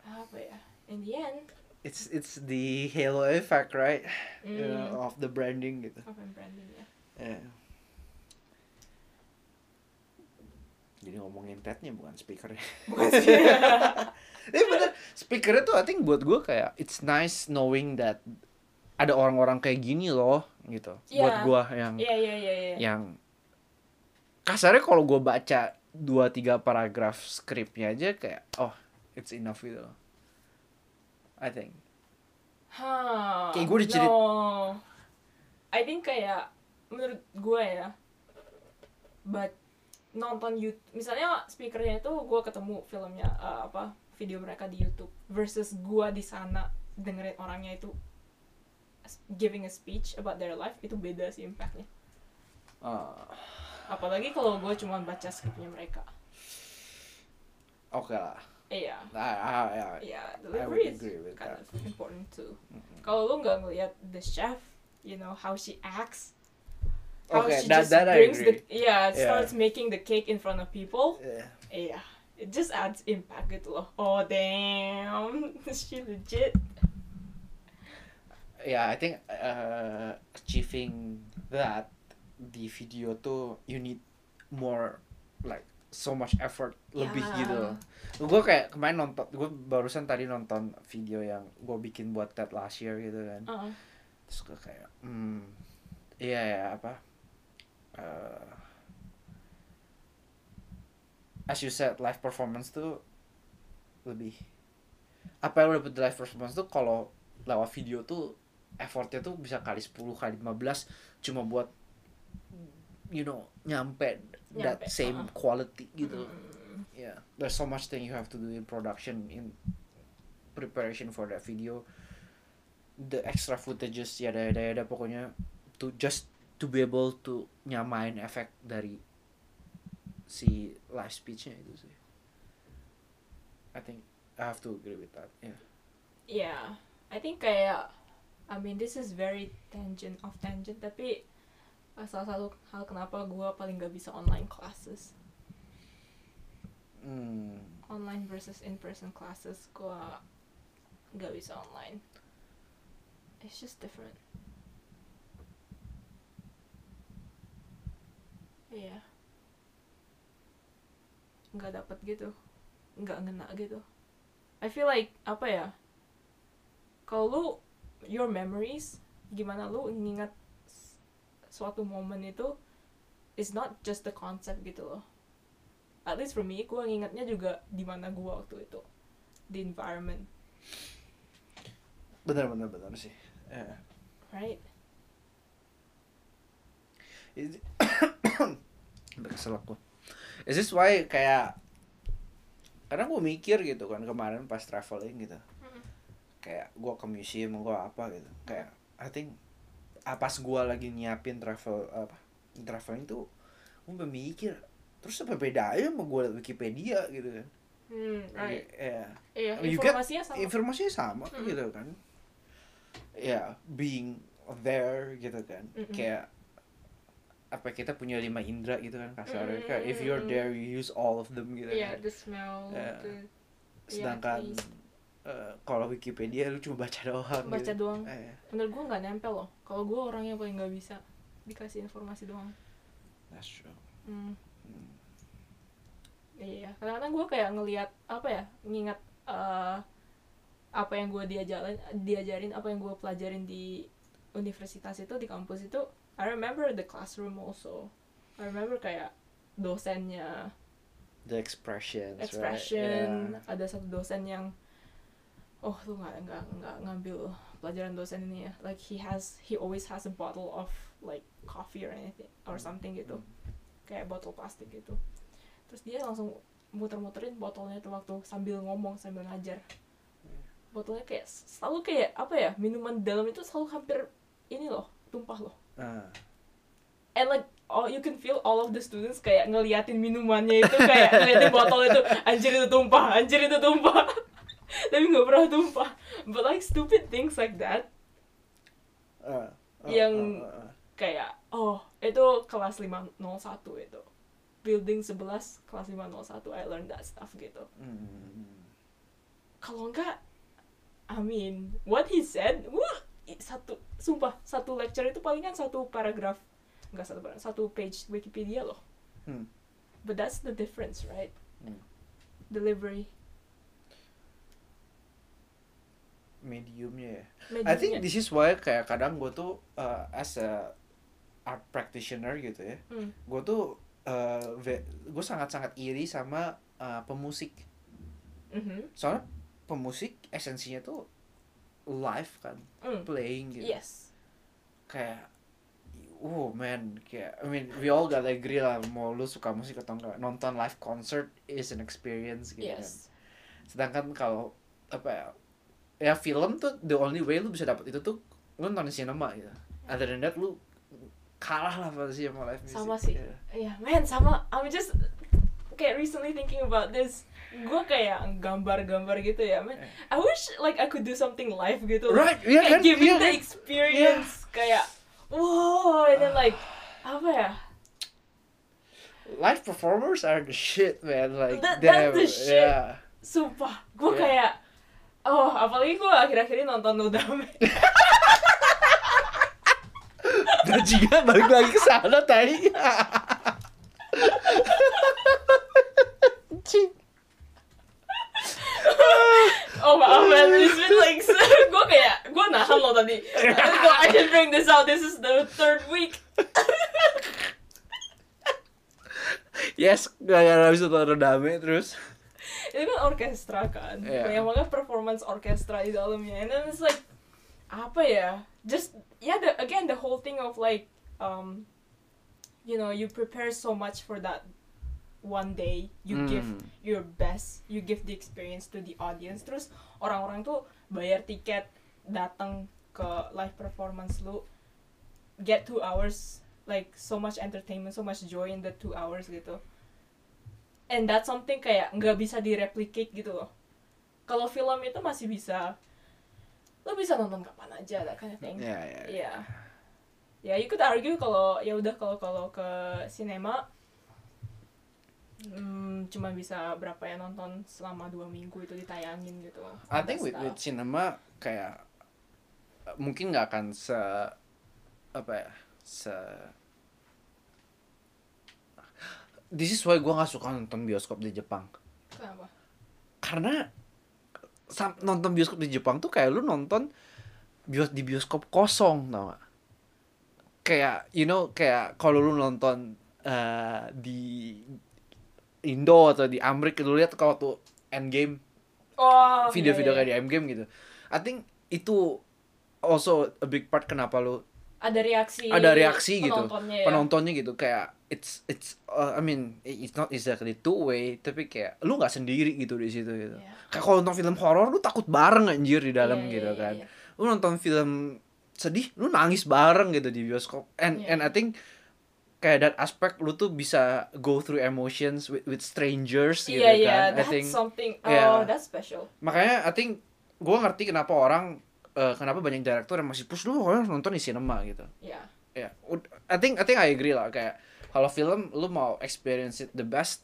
apa ya? In the end, It's it's the halo effect, right? You mm, know, of the branding gitu. yang branding ya? Yeah. Jadi ngomongin TED-nya bukan speakernya. Bukan sih. Tapi bener, speakernya tuh I think buat gue kayak it's nice knowing that ada orang-orang kayak gini loh gitu. Buat Iya. gue yang Iya iya iya iya. yang kasarnya kalau gue baca dua tiga paragraf skripnya aja kayak oh it's enough gitu loh. I think Hah, Kayak gua dicerit- No. I think kayak menurut gue ya. But nonton YouTube, misalnya speakernya itu gue ketemu filmnya eh, apa video mereka di YouTube versus gue di sana dengerin orangnya itu giving a speech about their life itu beda sih impactnya. uh, Apalagi kalau gue cuma baca skripnya mereka. oke lah Iya. I, I, I, Iya, I delivery would is kind that of important too. Mm-mm. Kalau lu nggak ngeliat the chef, you know how she acts, how Okay, she that- just that brings the yeah Yeah. starts making the cake in front of people. Yeah. Yeah, it just adds impact gitu loh. Oh damn, she legit. Yeah I think uh, achieving that di video tuh you need more like so much effort lebih Ya. gitu. Gue kayak kemarin nonton gue barusan tadi nonton video yang gue bikin buat TED last year gitu kan. Uh, terus gue kayak hmm iya ya apa uh, as you said live performance tuh lebih apa yang lo dapet live performance tuh kalau lewat video tuh effortnya tuh bisa kali 10 kali 15 cuma buat you know nyampe, that Nyampe, same uh-uh. quality gitu. Mm, yeah there's so much thing you have to do in production in preparation for that video. The extra footages ya ada ada pokoknya to just to be able to nyamain efek dari si live speechnya itu sih. I think I have to agree with that yeah. Yeah, I think kayak I mean this is very tangent of tangent tapi uh, salah satu hal kenapa gue paling gak bisa online classes. hmm. online versus in person classes gua nggak bisa online. It's just different. Iya. Nggak dapet gitu. Nggak ngena gitu. I feel like apa ya? Kalau your memories gimana lu ngingat s- suatu momen itu is not just the concept gitu loh. At least for me gue ngingetnya juga di mana gue waktu itu the environment. Benar benar benar sih. Yeah. right? Is kesel aku. Is this why kayak kadang gue mikir gitu kan kemarin pas traveling gitu kayak gue ke museum gue apa gitu. Kayak I think ah, pas gue lagi nyiapin travel apa traveling tuh gue mikir terus apa bedanya sama gue Wikipedia gitu kan. Hmm, right. ya. Iya You get informasinya sama. informasinya sama Mm. gitu kan. Ya being there gitu kan. Mm-mm. kayak apa kita punya lima indera gitu kan kasarnya Mm-mm, kayak if you're there you use all of them gitu iya kan. the smell Yeah. the sedangkan taste. Eh, kalau Wikipedia lu cuma baca doang baca gitu. doang Eh, menurut gue nggak nempel loh kalau gue orang yang paling nggak bisa dikasih informasi doang that's true hmm. Hmm. Iya, kadang-kadang gue kayak ngelihat apa ya, ngingat eh, apa yang gue diajarin, diajarin, apa yang gue pelajarin di universitas itu, di kampus itu. I remember the classroom also. I remember kayak dosennya, the expressions expression. right? Ada satu dosen yang, oh lu nggak nggak nggak ngambil pelajaran dosen ini ya. Like he has, he always has a bottle of like coffee or anything or something gitu. kayak botol plastik gitu terus dia langsung muter-muterin botolnya tuh waktu sambil ngomong sambil ngajar botolnya kayak selalu kayak apa ya minuman dalam itu selalu hampir ini loh tumpah loh Ah. and like oh you can feel all of the students kayak ngeliatin minumannya itu kayak ngeliatin botol itu anjir itu tumpah anjir itu tumpah tapi nggak pernah tumpah but like stupid things like that Ah, ah, Yang- ah, ah, ah. kayak oh itu kelas 501 itu building 11 kelas 501 I learned that stuff gitu Hmm. kalau enggak I mean what he said wah satu sumpah satu lecture itu palingan satu paragraf enggak satu paragraf satu page Wikipedia loh Hmm. but that's the difference right Hmm. delivery mediumnya ya mediumnya I think this is why kayak kadang gue tuh uh, as a art practitioner gitu ya Hmm. gue tuh uh, gue sangat-sangat iri sama uh, pemusik Mhm. soalnya pemusik esensinya tuh live kan Mm. playing gitu Yes. kayak oh man kayak I mean we all gotta agree lah mau lu suka musik atau enggak nonton live concert is an experience gitu kan Yes. sedangkan kalau apa ya ya film tuh the only way lu bisa dapat itu tuh lu nonton di cinema gitu other than that lu kalah lah pasti sama live music Sama sih. Iya. Yeah, man, sama. I'm just kayak recently thinking about this. Gue kayak gambar-gambar gitu ya, man. I wish like I could do something live gitu. right iya Kayak kan giving iya the experience kayak wow, and then like apa ya? live performers are the shit man like That- damn that's the shit. yeah Sumpah, gue Yeah. kayak oh apalagi gue akhir-akhir ini nonton Nodame. dan juga balik lagi ke sana tadi. Oh maaf man, it's been like gue kayak gue nahan lo tadi. Gue I should bring this out. This is the third week. yes gara-gara bisa nonton dame terus Itu kan orkestra kan. Iya. Kayak makanya performance orkestra di dalamnya. And then it's like apa ya? Just yeah, the again the whole thing of like um you know you prepare so much for that one day you give Hmm. your best you give the experience to the audience terus orang-orang tuh bayar tiket datang ke live performance lu get two hours like so much entertainment so much joy in the two hours gitu and that's something kayak nggak bisa direplicate gitu loh kalau film itu masih bisa lo bisa nonton kapan aja that kind of thing ya ya Iya. Ya, you could argue kalau ya udah kalau kalau ke sinema hmm, cuma bisa berapa ya nonton selama dua minggu itu ditayangin gitu. I think with, with cinema kayak mungkin nggak akan se apa ya se This is why gue nggak suka nonton bioskop di Jepang Kenapa? karena nonton bioskop di Jepang tuh kayak lu nonton bios di bioskop kosong tau gak? kayak you know kayak kalau lu nonton eh, di Indo atau di Amerika lu lihat kalau tuh Endgame Oh, video-video iya, kayak iya. di Endgame gitu I think itu also a big part kenapa lu ada reaksi ada reaksi gitu penontonnya ya. penontonnya gitu kayak it's it's uh, I mean it's not exactly two way tapi kayak lu nggak sendiri gitu di situ gitu Iya. kayak kalau nonton film horor lu takut bareng anjir di dalam Iya, gitu iya, kan iya. lu nonton film sedih lu nangis bareng gitu di bioskop and Iya. and I think kayak that aspect lu tuh bisa go through emotions with with strangers gitu Iya, iya, kan I that's think something. Oh, Yeah. that's special. makanya I think gua ngerti kenapa orang eh, kenapa banyak direktur yang masih push lu harus nonton di cinema gitu Ya. ya ud- I think I think I agree lah kayak kalau film lu mau experience it the best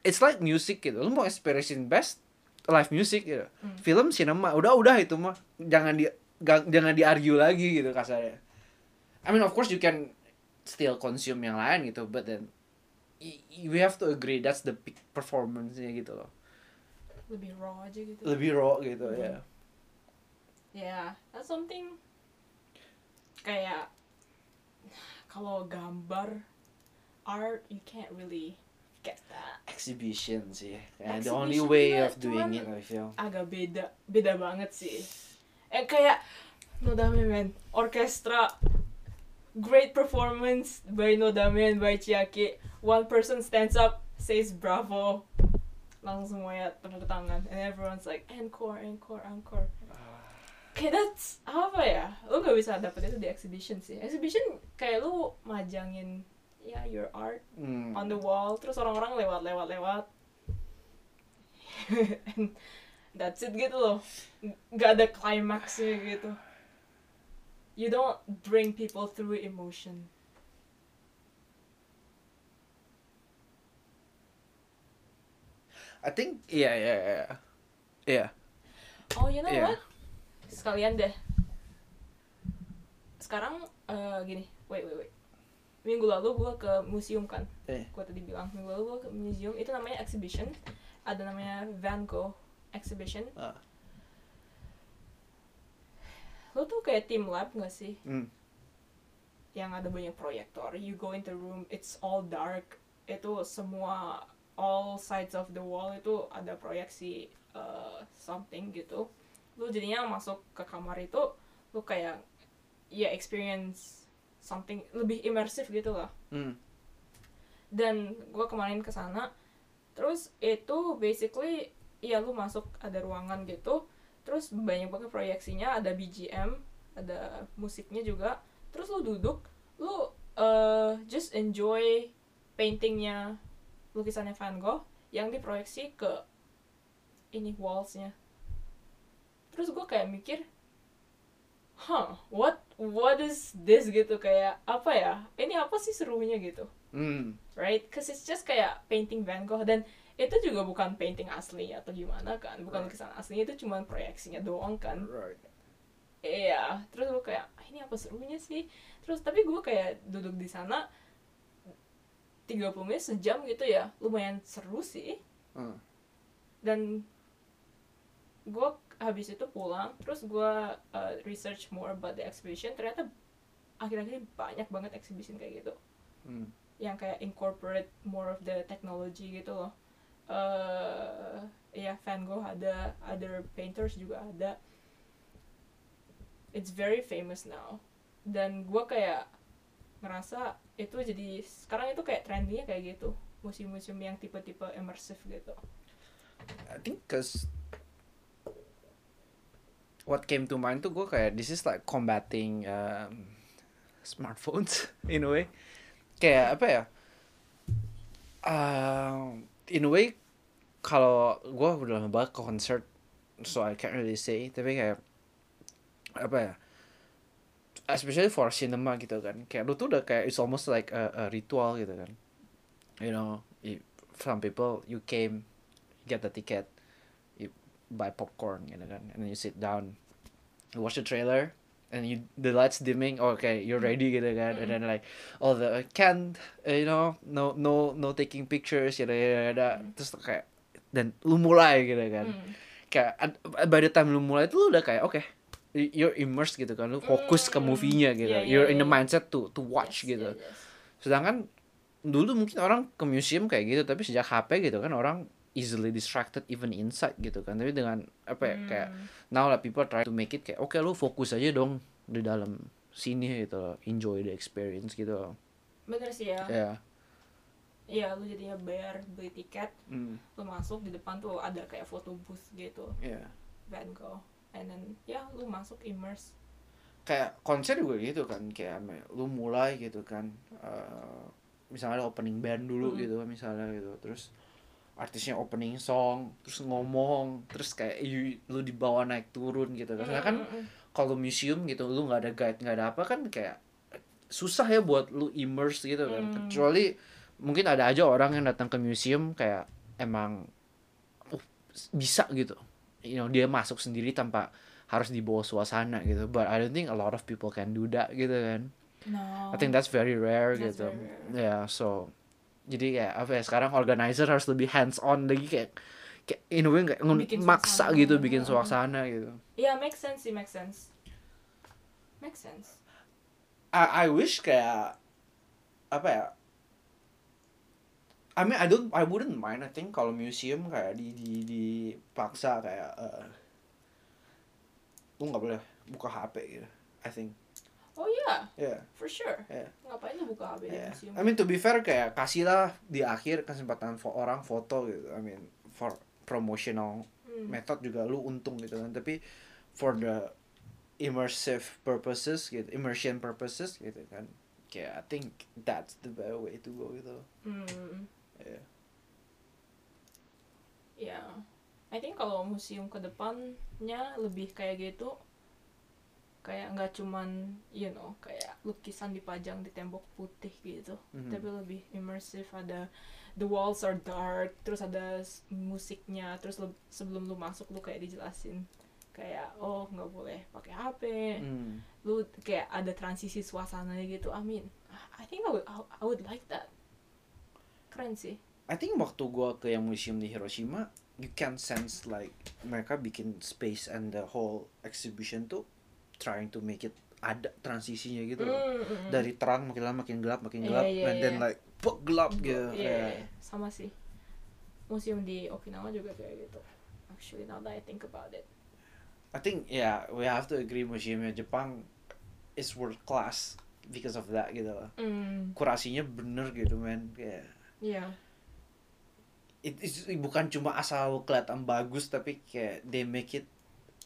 it's like music gitu lu mau experience it best live music gitu Hmm. film cinema udah udah itu mah jangan di ga- jangan di argue lagi gitu kasarnya I mean of course you can still consume yang lain gitu but then we have to agree that's the peak performance-nya gitu loh Lebih raw aja gitu. lebih raw gitu Hmm. ya Yeah, that's something kayak kalau gambar art you can't really get that. Exhibition sih and the only Exhibition way of doing it I feel. Agak beda beda banget sih. Eh kayak Nodame man. Orkestra great performance by Nodame and by Chiaki. One person stands up says bravo. Langsung semuanya tepuk tangan. And everyone's like encore encore encore. Kayak that's apa ya? Lu gak bisa dapet itu di exhibition sih. Exhibition kayak lu majangin ya your art Hmm. on the wall terus orang-orang lewat lewat lewat. And that's it gitu loh. Nggak ada climaxnya gitu. You don't bring people through emotion. I think iya iya iya iya oh you know Iya. what? Sekalian deh. Sekarang eh, gini. Wait wait wait minggu lalu gua ke museum kan Eh. gua tadi bilang minggu lalu gua ke museum itu namanya exhibition ada namanya Van Gogh exhibition Ah. lo tuh kayak team lab gak sih Hmm. yang ada banyak proyektor you go in the room it's all dark itu semua all sides of the wall itu ada proyeksi uh, something gitu lu jadinya masuk ke kamar itu lu kayak ya experience something lebih imersif gitu lah Hmm. dan gue kemarin ke sana terus itu basically ya lu masuk ada ruangan gitu terus banyak banget proyeksinya ada BGM ada musiknya juga. Terus lu duduk lu eh, just enjoy paintingnya lukisannya Van Gogh yang diproyeksi ke ini wallsnya. Terus gue kayak mikir huh what what is this gitu kayak apa ya ini apa sih serunya gitu Hmm. right? Cause it's just kayak painting Van Gogh dan itu juga bukan painting asli atau gimana kan, bukan Right. lukisan asli itu cuma proyeksinya doang kan. Right. Iya, terus gue kayak "Ah, ini apa serunya sih? Terus tapi gue kayak duduk di sana 30 menit sejam gitu ya, lumayan seru sih. Hmm. Dan gue habis itu pulang, terus gue uh, research more about the exhibition. Ternyata akhir-akhir ini banyak banget exhibition kayak gitu. Hmm. yang kayak incorporate more of the technology gitu loh. eh ya Van Gogh ada, other painters juga ada. It's very famous now. Dan gue kayak ngerasa itu jadi sekarang itu kayak trendinya kayak gitu. Museum-museum yang tipe-tipe immersive gitu. I think cause what came to mind tuh gue kayak this is like combating um, smartphones in a way. Kayak apa ya? Um, in a way kalau gue udah lama banget ke concert so I can't really say tapi kayak apa ya? Especially for cinema gitu kan. Kayak lu tuh udah kayak it's almost like a, a ritual gitu kan. You know you, some people you came get the ticket you buy popcorn gitu kan and then you sit down watch the trailer and you the lights dimming okay you're ready gitu kan and then like all the can't uh, you know no no no taking pictures gitu ya terus kayak dan lu mulai gitu kan Hmm. kayak by the time lu mulai itu lu udah kayak oke y- you're immersed gitu kan lu fokus ke Mm. movie-nya gitu Yeah, yeah, you're in the yeah. mindset to to watch Yes, gitu yes, yes. sedangkan dulu mungkin orang ke museum kayak gitu tapi sejak HP gitu kan orang easily distracted even inside gitu kan tapi dengan apa ya kayak Hmm. now lah people try to make it kayak oke lu fokus aja dong di dalam sini gitu loh. enjoy the experience gitu loh. Bener sih ya. ya Iya, lu jadinya bayar beli tiket, Hmm, lu masuk di depan tuh ada kayak photo booth gitu, ya Van Gogh. And then ya lu masuk immerse. kayak konser juga gitu kan kayak apa ya, lu mulai gitu kan eh, misalnya ada opening band dulu Mm. gitu misalnya gitu terus artisnya opening song terus ngomong terus kayak you- lu dibawa naik turun gitu. Kan mm, mm. kalau museum gitu lu nggak ada guide nggak ada apa kan kayak susah ya buat lu immerse gitu kan. Hmm. kecuali mungkin ada aja orang yang datang ke museum kayak emang uh, bisa gitu. You know dia masuk sendiri tanpa harus dibawa suasana gitu. But I don't think a lot of people can do that gitu kan. No. I think that's very rare That's gitu. ya so jadi kayak apa ya sekarang organizer harus lebih hands on lagi kayak kayak in a way kayak Bikin maksa suasana. gitu bikin suasana gitu Iya, make sense sih, make sense. Make sense. I I wish kayak apa ya? I mean I don't I wouldn't mind I think kalau museum kayak di di dipaksa kayak eh, lu nggak boleh buka HP gitu. I think. Oh iya, Yeah. for sure. Yeah. Ngapain lu buka HP di Yeah. museum? I mean to be fair kayak kasihlah di akhir kesempatan fo- orang foto gitu. I mean for promotional Hmm. method juga lu untung gitu kan. Tapi for the immersive purposes gitu, immersion purposes gitu kan. Kayak I think that's the better way to go gitu. Hmm. Yeah. Ya. I think kalau museum ke depannya lebih kayak gitu kayak nggak cuman you know kayak lukisan dipajang di tembok putih gitu. Mhm. tapi lebih immersive ada the walls are dark terus ada musiknya terus lu- sebelum lu masuk lu kayak dijelasin kayak oh nggak boleh pakai HP Hmm. lu kayak ada transisi suasananya gitu. I mean I think I would I would like that. Keren sih. I think waktu gua ke yang museum di Hiroshima, you can sense like mereka bikin space and the whole exhibition tuh trying to make it ada transisinya gitu loh. Mm, mm, mm. Dari terang makin lama makin gelap makin Iya, gelap iya, and then iya. like puk gelap gitu. Iya, kayak. iya, sama sih. Museum di Okinawa juga kayak gitu. Actually, now that I think about it. I think yeah we have to agree museumnya Jepang is world class because of that gitu loh Mm, kurasinya bener gitu men kayak yeah. it, it's- bukan cuma asal kelihatan bagus tapi kayak they make it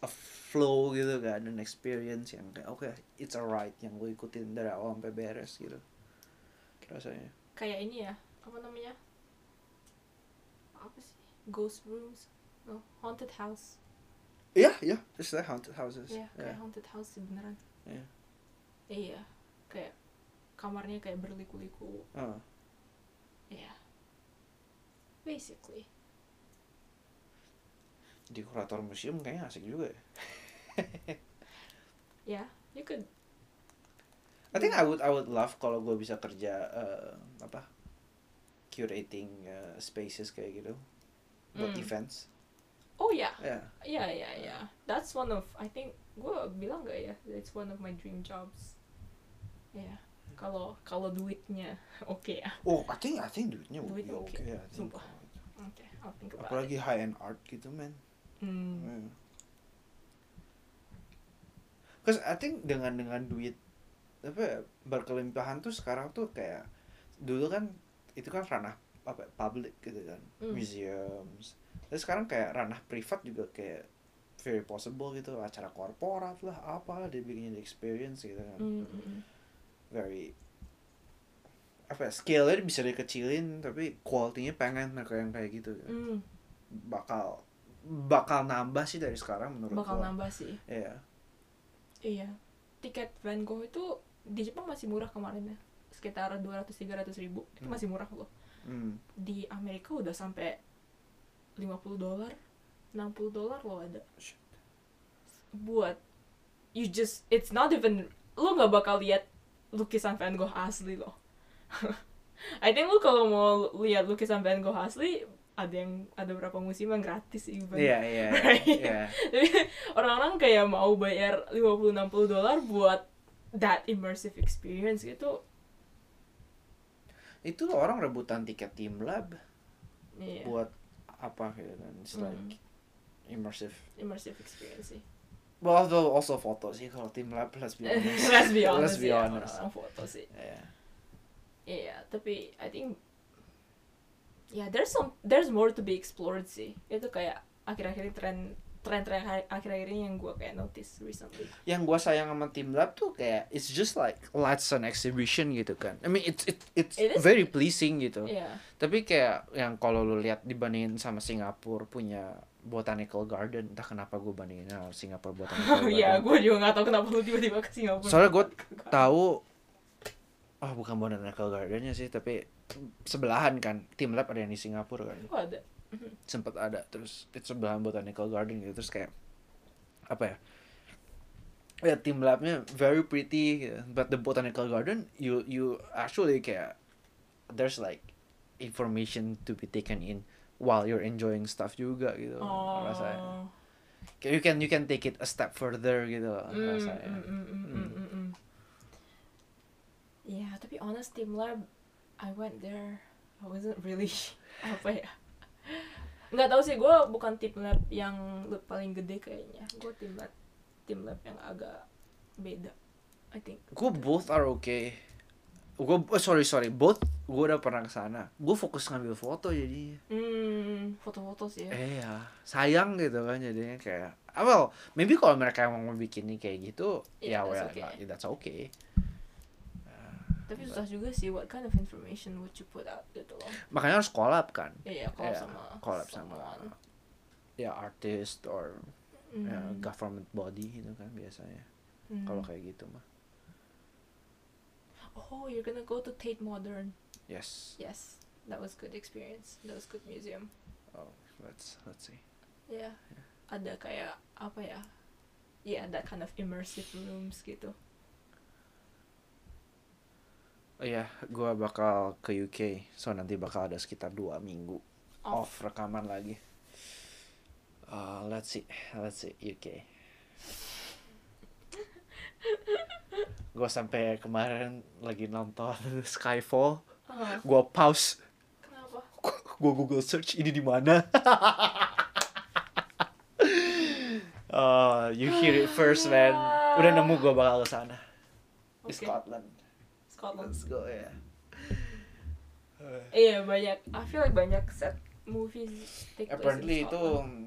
a flow gitu kan an experience yang kayak oke it's alright yang gue ikutin dari awal sampai beres gitu rasanya Kayak ini ya, apa namanya? Apa sih? Ghost rooms? No, haunted house. iya iya just like haunted houses Iya, kayak yeah. haunted house sih beneran. Iya. Iya, kayak kamarnya kayak berliku-liku. Oh. Iya. Basically. Di kurator museum kayaknya asik juga ya Yeah, you could. I think I would I would love kalau gue bisa kerja eh, apa curating eh, spaces kayak gitu buat Mm. events Oh ya, ya yeah, yeah, yeah. That's one of I think gue bilang gak ya, it's one of my dream jobs. Yeah. Kalau kalau duitnya oke ya. oh I think I think duitnya would Duit be oke. okay I think. Sumpah. Oke, I'll think about apalagi it. high end art gitu man Hmm. Hmm. Cause I think dengan dengan duit apa berkelimpahan tuh sekarang tuh kayak dulu kan itu kan ranah apa public gitu kan Hmm. museums terus sekarang kayak ranah privat juga kayak very possible gitu acara korporat lah apa dia bikin experience gitu kan Mm, mm, mm. very apa scale-nya bisa dikecilin tapi quality-nya pengen yang kayak gitu kan. Mm, bakal bakal nambah sih dari sekarang menurut bakal gua. nambah sih. Iya. Iya. Tiket Van Gogh itu di Jepang masih murah kemarin ya. Sekitar 200-300 ribu. Itu Hmm. masih murah loh. Hmm. Di Amerika udah sampai 50 dolar, 60 dolar loh ada. Shit. Buat you just it's not even lu nggak bakal lihat lukisan Van Gogh asli loh. I think lu kalau mau lihat lukisan Van Gogh asli ada yang ada berapa museum yang gratis even. Iya, iya. Right. Iya. Tapi orang-orang kayak mau bayar 50-60 dolar buat that immersive experience gitu. Itu orang rebutan tiket Team Lab Iya. buat apa gitu kan. It's Hmm. like immersive. immersive experience sih. Well, although also foto sih kalau Team Lab let's be honest. Let's be honest. Let's be ya, honest. Orang foto sih. Iya. Iya, tapi I think ya there's some there's more to be explored sih. Itu kayak akhir-akhir ini tren tren-tren akhir-akhir ini yang gue kayak notice recently. Yang gua sayang sama Team Lab tuh kayak it's just like lights on exhibition gitu kan. I mean it's it, it's It is- very pleasing gitu. Iya. Tapi kayak yang kalau lu lihat dibandingin sama Singapura punya botanical garden, entah kenapa gue bandingin sama Singapura botanical garden. Iya, gue juga gak tahu kenapa lu tiba-tiba ke Singapura. Soalnya gue tahu oh bukan botanical gardennya sih, tapi sebelahan kan. Team Lab ada yang di Singapura kan. Oh, ada. Sempet ada terus itu sebelahan botanical garden gitu terus kayak apa ya? Ya team labnya very pretty, gitu. but the botanical garden you you actually kayak there's like information to be taken in while you're enjoying stuff juga gitu Oh. rasanya. Kayak you can you can take it a step further gitu loh, Mm, rasanya. mm, mm, mm, mm, mm, mm. Yeah, to be honest, Team Lab, I went there. I wasn't really apa ya? Nggak tahu sih, gue bukan Team Lab yang paling gede kayaknya. Gue Team Lab, Team Lab yang agak beda. I think. Gue both are okay. Gue oh, sorry sorry both gue udah pernah ke sana. Gue fokus ngambil foto jadi. Hmm, foto-foto sih ya. Eh ya sayang gitu kan jadinya kayak. ah, well maybe kalau mereka emang mau bikinnya kayak gitu Yeah, ya well okay. that's okay. Tapi susah juga sih, what kind of information would you put out gitu loh. Makanya harus collab kan. Iya, kalau Iya, sama collab sama someone. ya artist or ya, Hmm, government body gitu kan biasanya. hmm. Kalau kayak gitu mah. Oh, you're gonna go to Tate Modern. Yes. Yes, that was good experience. That was good museum. Oh, let's let's see. Ya, ada kayak apa ya? Ya, that kind of immersive rooms gitu. Oh iya, gua bakal ke UK, so nanti bakal ada sekitar dua minggu off rekaman lagi. Uh, let's see, let's see UK. gue sampai kemarin lagi nonton Skyfall, Ah, gue pause, kenapa? gue Google search ini di mana. Oh, you hear it first, man. Udah nemu gue bakal ke sana. Di Oke. Scotland. Scotland. Let's go ya. Iya banyak. I feel like banyak set movies take place in Apparently itu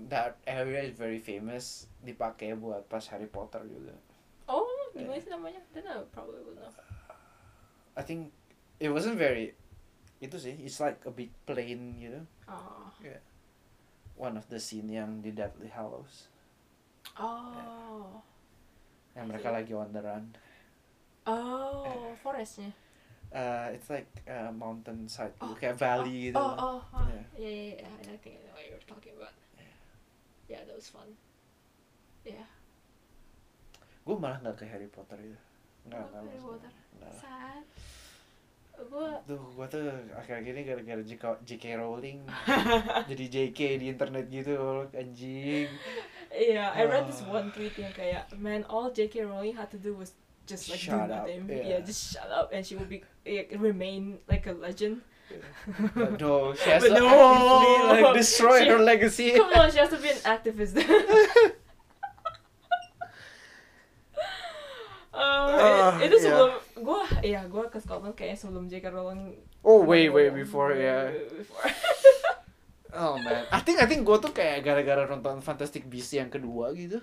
that area is very famous dipakai buat pas Harry Potter juga. Oh, gimana sih namanya? Then I probably will know. I think it wasn't very itu sih, it's like a big plain gitu. Oh. One of the scene yang di Deathly Hallows. Oh. Yang mereka lagi on the run. Oh, forestnya. Uh, it's like uh, mountain side gitu, kayak valley gitu. Oh, oh, oh. Yeah. Yeah, yeah, yeah. I think I know what you're talking about. Yeah, that was fun. Yeah. Gue malah nggak ke Harry Potter itu. Nggak, Oh, nggak Harry. Potter. Nggak. Sad. Gue Tuh, gue tuh akhir-akhir ini gara-gara JK, JK Rowling jadi JK di internet gitu, anjing. Yeah, I read this Ah. one tweet yang kayak, man, all J.K. Rowling had to do was just like Shut do up, nothing. yeah. Yeah. just shut up, and she would be like, remain like a legend. But no, she has But to no. actively like destroy She- her legacy. Come on, she has to be an activist. Ah, Uh, itu yeah. sebelum gue, ya gue ke Scotland kayaknya sebelum J.K. Rowling. Oh, way way before ya. way Before. Oh man, I think I think gue tuh kayak gara-gara nonton Fantastic Beasts yang kedua gitu.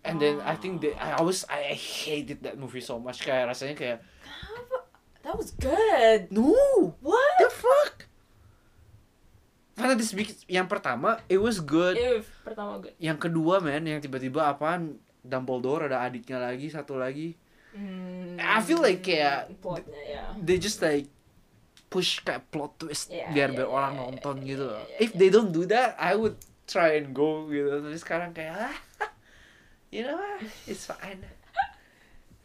And then I think that I was I hated that movie so much kayak rasanya kayak? That was good. no What? the fuck. Fantastic Beasts yang pertama it was good. If pertama good. Yang kedua man yang tiba-tiba apaan Dumbledore ada adiknya lagi satu lagi. Hmm, I feel like kayak plotnya ya. They just like push kayak plot twist Yeah, biar yeah, biar yeah, orang yeah, nonton yeah, gitu. yeah, yeah, If yeah. they don't do that, I would try and go gitu. Tapi sekarang kayak ah, you know what? It's fine.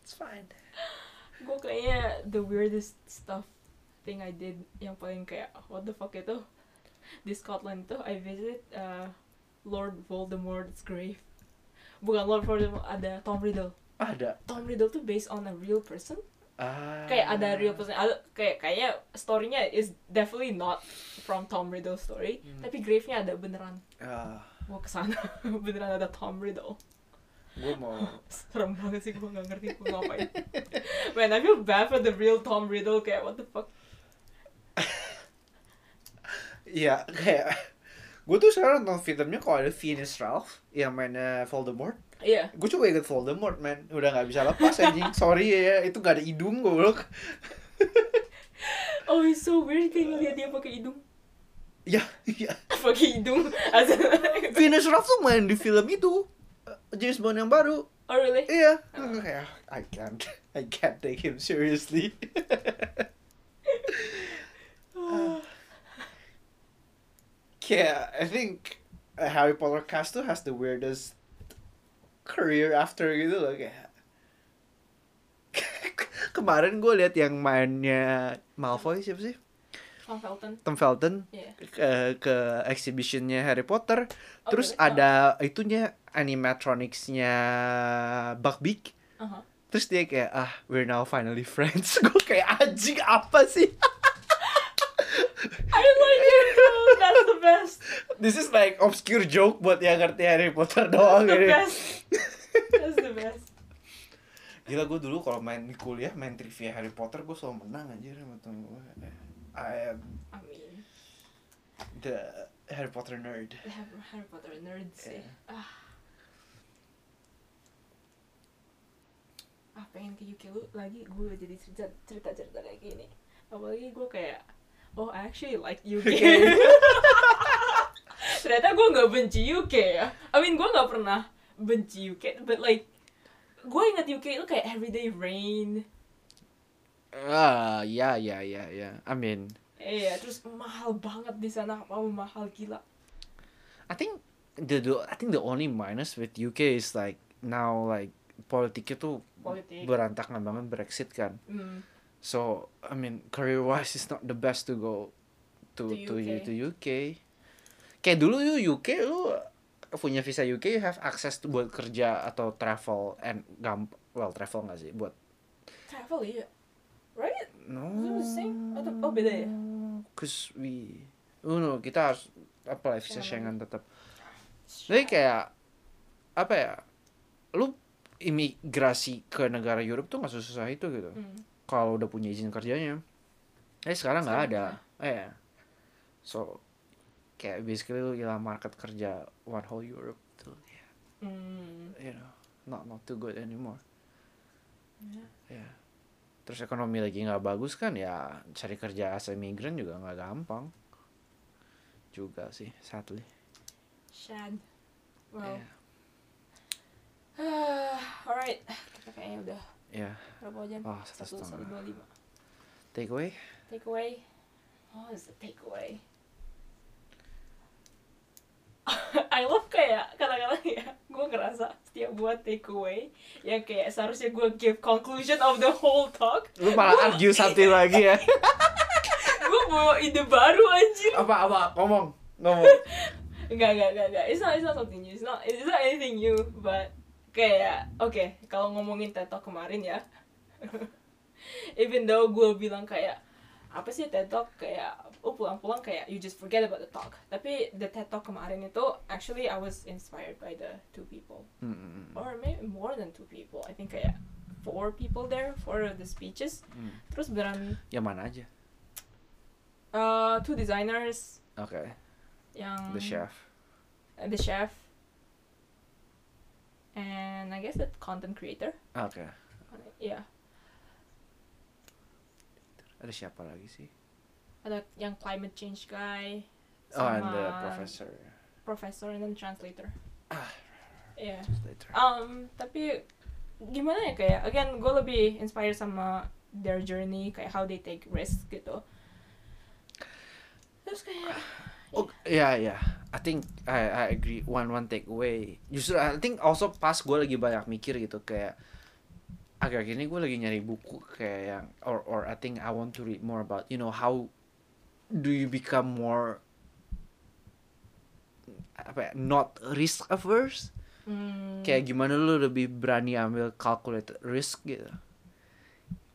It's fine. Gue kayaknya the weirdest stuff thing I did yang paling kayak what the fuck itu di Scotland tuh I visit uh, Lord Voldemort's grave. Bukan Lord Voldemort, ada Tom Riddle. Ada. Tom Riddle tuh based on a real person. Ah. Kayak ada real person. Ada, kayak kayak storynya is definitely not from Tom Riddle's story. Hmm. Tapi grave-nya ada beneran. Ah, Gue ke sana beneran ada Tom Riddle. Gue mau. Serem banget sih gue gak ngerti gue ngapain. Man, I feel bad for the real Tom Riddle kayak what the fuck. Iya kayak. Gue tuh sekarang nonton filmnya kalau ada Fiennes Ralph yang mainnya Voldemort. Iya. Gue coba inget Voldemort man. Udah nggak bisa lepas anjing. Sorry ya, itu gak ada hidung goblok. Oh, it's so weird kayak ngeliat dia pakai hidung. Ya, iya. pakai hidung. Fiennes Ralph tuh main di film itu James Bond yang baru oh really? iya kayak I can't I can't take him seriously kayak I think uh, Harry Potter cast tuh has the weirdest career after gitu loh kayak kemarin gue lihat yang mainnya Malfoy siapa sih Tom Felton. Tom Felton Iya. ke ke exhibitionnya Harry Potter Oh, terus really? ada itunya animatronicsnya Buckbeak Uh-huh. terus dia kayak ah we're now finally friends gue kayak anjing apa sih I like it. bro. That's the best. this is like obscure joke buat yang ngerti Harry Potter That's doang the ini best. That's the best. gila gue dulu kalau main di kuliah main trivia Harry Potter gue selalu menang aja sama temen gue I am I mean, the Harry Potter nerd have Harry Potter nerds sih. Yeah. Ah. Ah, pengen ke UK lu lagi gue jadi cerita cerita cerita kayak gini. Apalagi gue kayak, oh I actually like UK. Ternyata gue nggak benci UK ya. I mean gue nggak pernah benci UK, but like gue ingat UK itu kayak everyday rain. ah ya ya ya ya I mean Iya, terus mahal banget di sana, apa mahal gila. I think the, the I think the only minus with UK is like now like politiknya tuh Politik. berantakan banget Brexit kan. Hmm. So I mean career wise it's not the best to go to to To to, UK. UK. Kayak dulu lu UK lu punya visa UK you have access to buat kerja atau travel and gamp well travel nggak sih buat Travel iya. Right? no Is? Atau oh beda ya? cause we oh no kita harus apply visa Schengen Schengen tetap jadi kayak apa ya lu imigrasi ke negara Europe tuh nggak susah itu gitu Hmm. kalau udah punya izin kerjanya eh sekarang nggak ada eh so kayak basically lu hilang market kerja one whole Europe tuh Hmm. you know not not too good anymore Ya. ya terus ekonomi lagi nggak bagus kan ya cari kerja as imigran juga nggak gampang juga sih sadly Sad. Well. ya alright. Kita kayaknya udah ya berapa jam? oh satu Satu satu setengah dua lima. take away? Takeaway. Oh, is the takeaway? I love kayak kata-kata ya gue ngerasa setiap buat takeaway yang kayak seharusnya gue give conclusion of the whole talk. Lu malah argue satu lagi ya. Gue bawa ide baru anjir. Apa apa? Ngomong. Ngomong. Enggak enggak enggak enggak it's not it's not something new. It's not it's not anything new but kayak oke kalau ngomongin TED Talk kemarin ya even though gue bilang kayak apa sih TED Talk? Kayak oh pulang-pulang kayak you just forget about the talk. Tapi the TED Talk kemarin itu actually I was inspired by the two people. Hmm, or maybe more than two people. I think kayak four people there for the speeches. Hmm. terus beran yang mana aja? Uh, two designers. Oke. Yang the chef. Uh, the chef and I guess the content creator. Oke yeah. Ada siapa lagi sih ada yang climate change guy. Oh and the professor. professor and then translator. Ah. yeah. Later um tapi gimana ya kayak again gue lebih inspired sama their journey kayak how they take risk gitu. Terus kayak Oh, ya ya. I think I I agree one one takeaway. Justru I think also pas gue lagi banyak mikir gitu kayak agak gini gue lagi nyari buku kayak yang or or I think I want to read more about you know how do you become more apa ya, not risk averse hmm, kayak gimana lu lebih berani ambil calculated risk gitu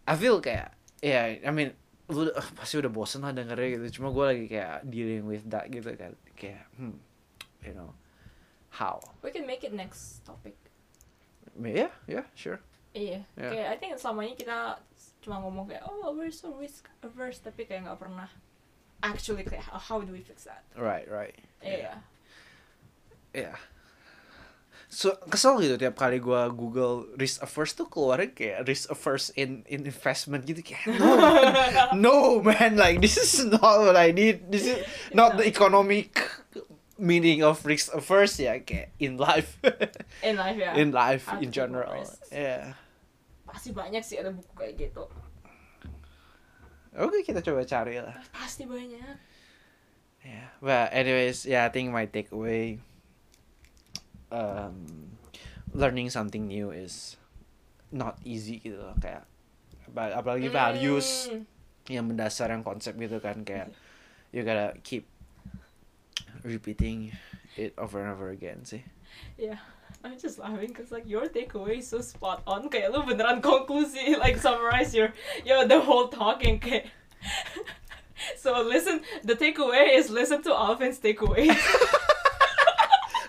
I feel kayak ya I mean lu uh, pasti udah bosen lah dengernya gitu. Cuma gue lagi kayak dealing with that gitu kan. Kayak hmm you know how? We can make it next topic. Yeah yeah sure. Iya. Yeah. kayak I think selama ini kita cuma ngomong kayak oh we're so risk averse tapi kayak nggak pernah actually kayak how, how do we fix that? Right right. Iya. Yeah so kesel gitu tiap kali gue google risk averse tuh keluarnya kayak risk averse in in investment gitu. Kayak no no man. Like this is not what I need. This is not the economic meaning of risk averse. Ya kayak in life. In life ya. In life in general. risks. yeah. Pasti banyak sih ada buku kayak gitu. Oke kita coba cari lah. Pasti banyak. Yeah. But anyways yeah I think my takeaway um learning something new is not easy gitu loh kayak ap- apalagi values Hmm. yang mendasar yang konsep gitu kan kayak you gotta keep repeating it over and over again sih Yeah, I'm just laughing because like your takeaway is so spot on. Kayak lu beneran konklusi like summarize your your the whole talking kayak. so listen, the takeaway is listen to Alvin's takeaway.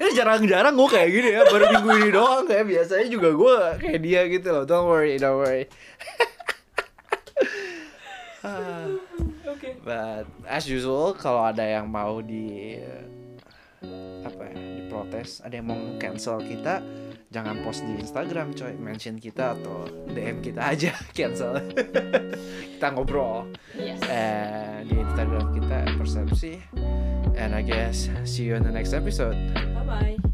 ini jarang-jarang gue kayak gini ya. Baru minggu ini doang kayak biasanya juga gue kayak dia gitu loh. Don't worry don't worry. Ah, okay. but as usual kalau ada yang mau di apa ya diprotes ada yang mau cancel kita jangan post di Instagram coy. Mention kita atau DM kita aja cancel. Kita ngobrol. Yes. eh di Instagram kita persepsi. And I guess see you in the next episode. Bye bye.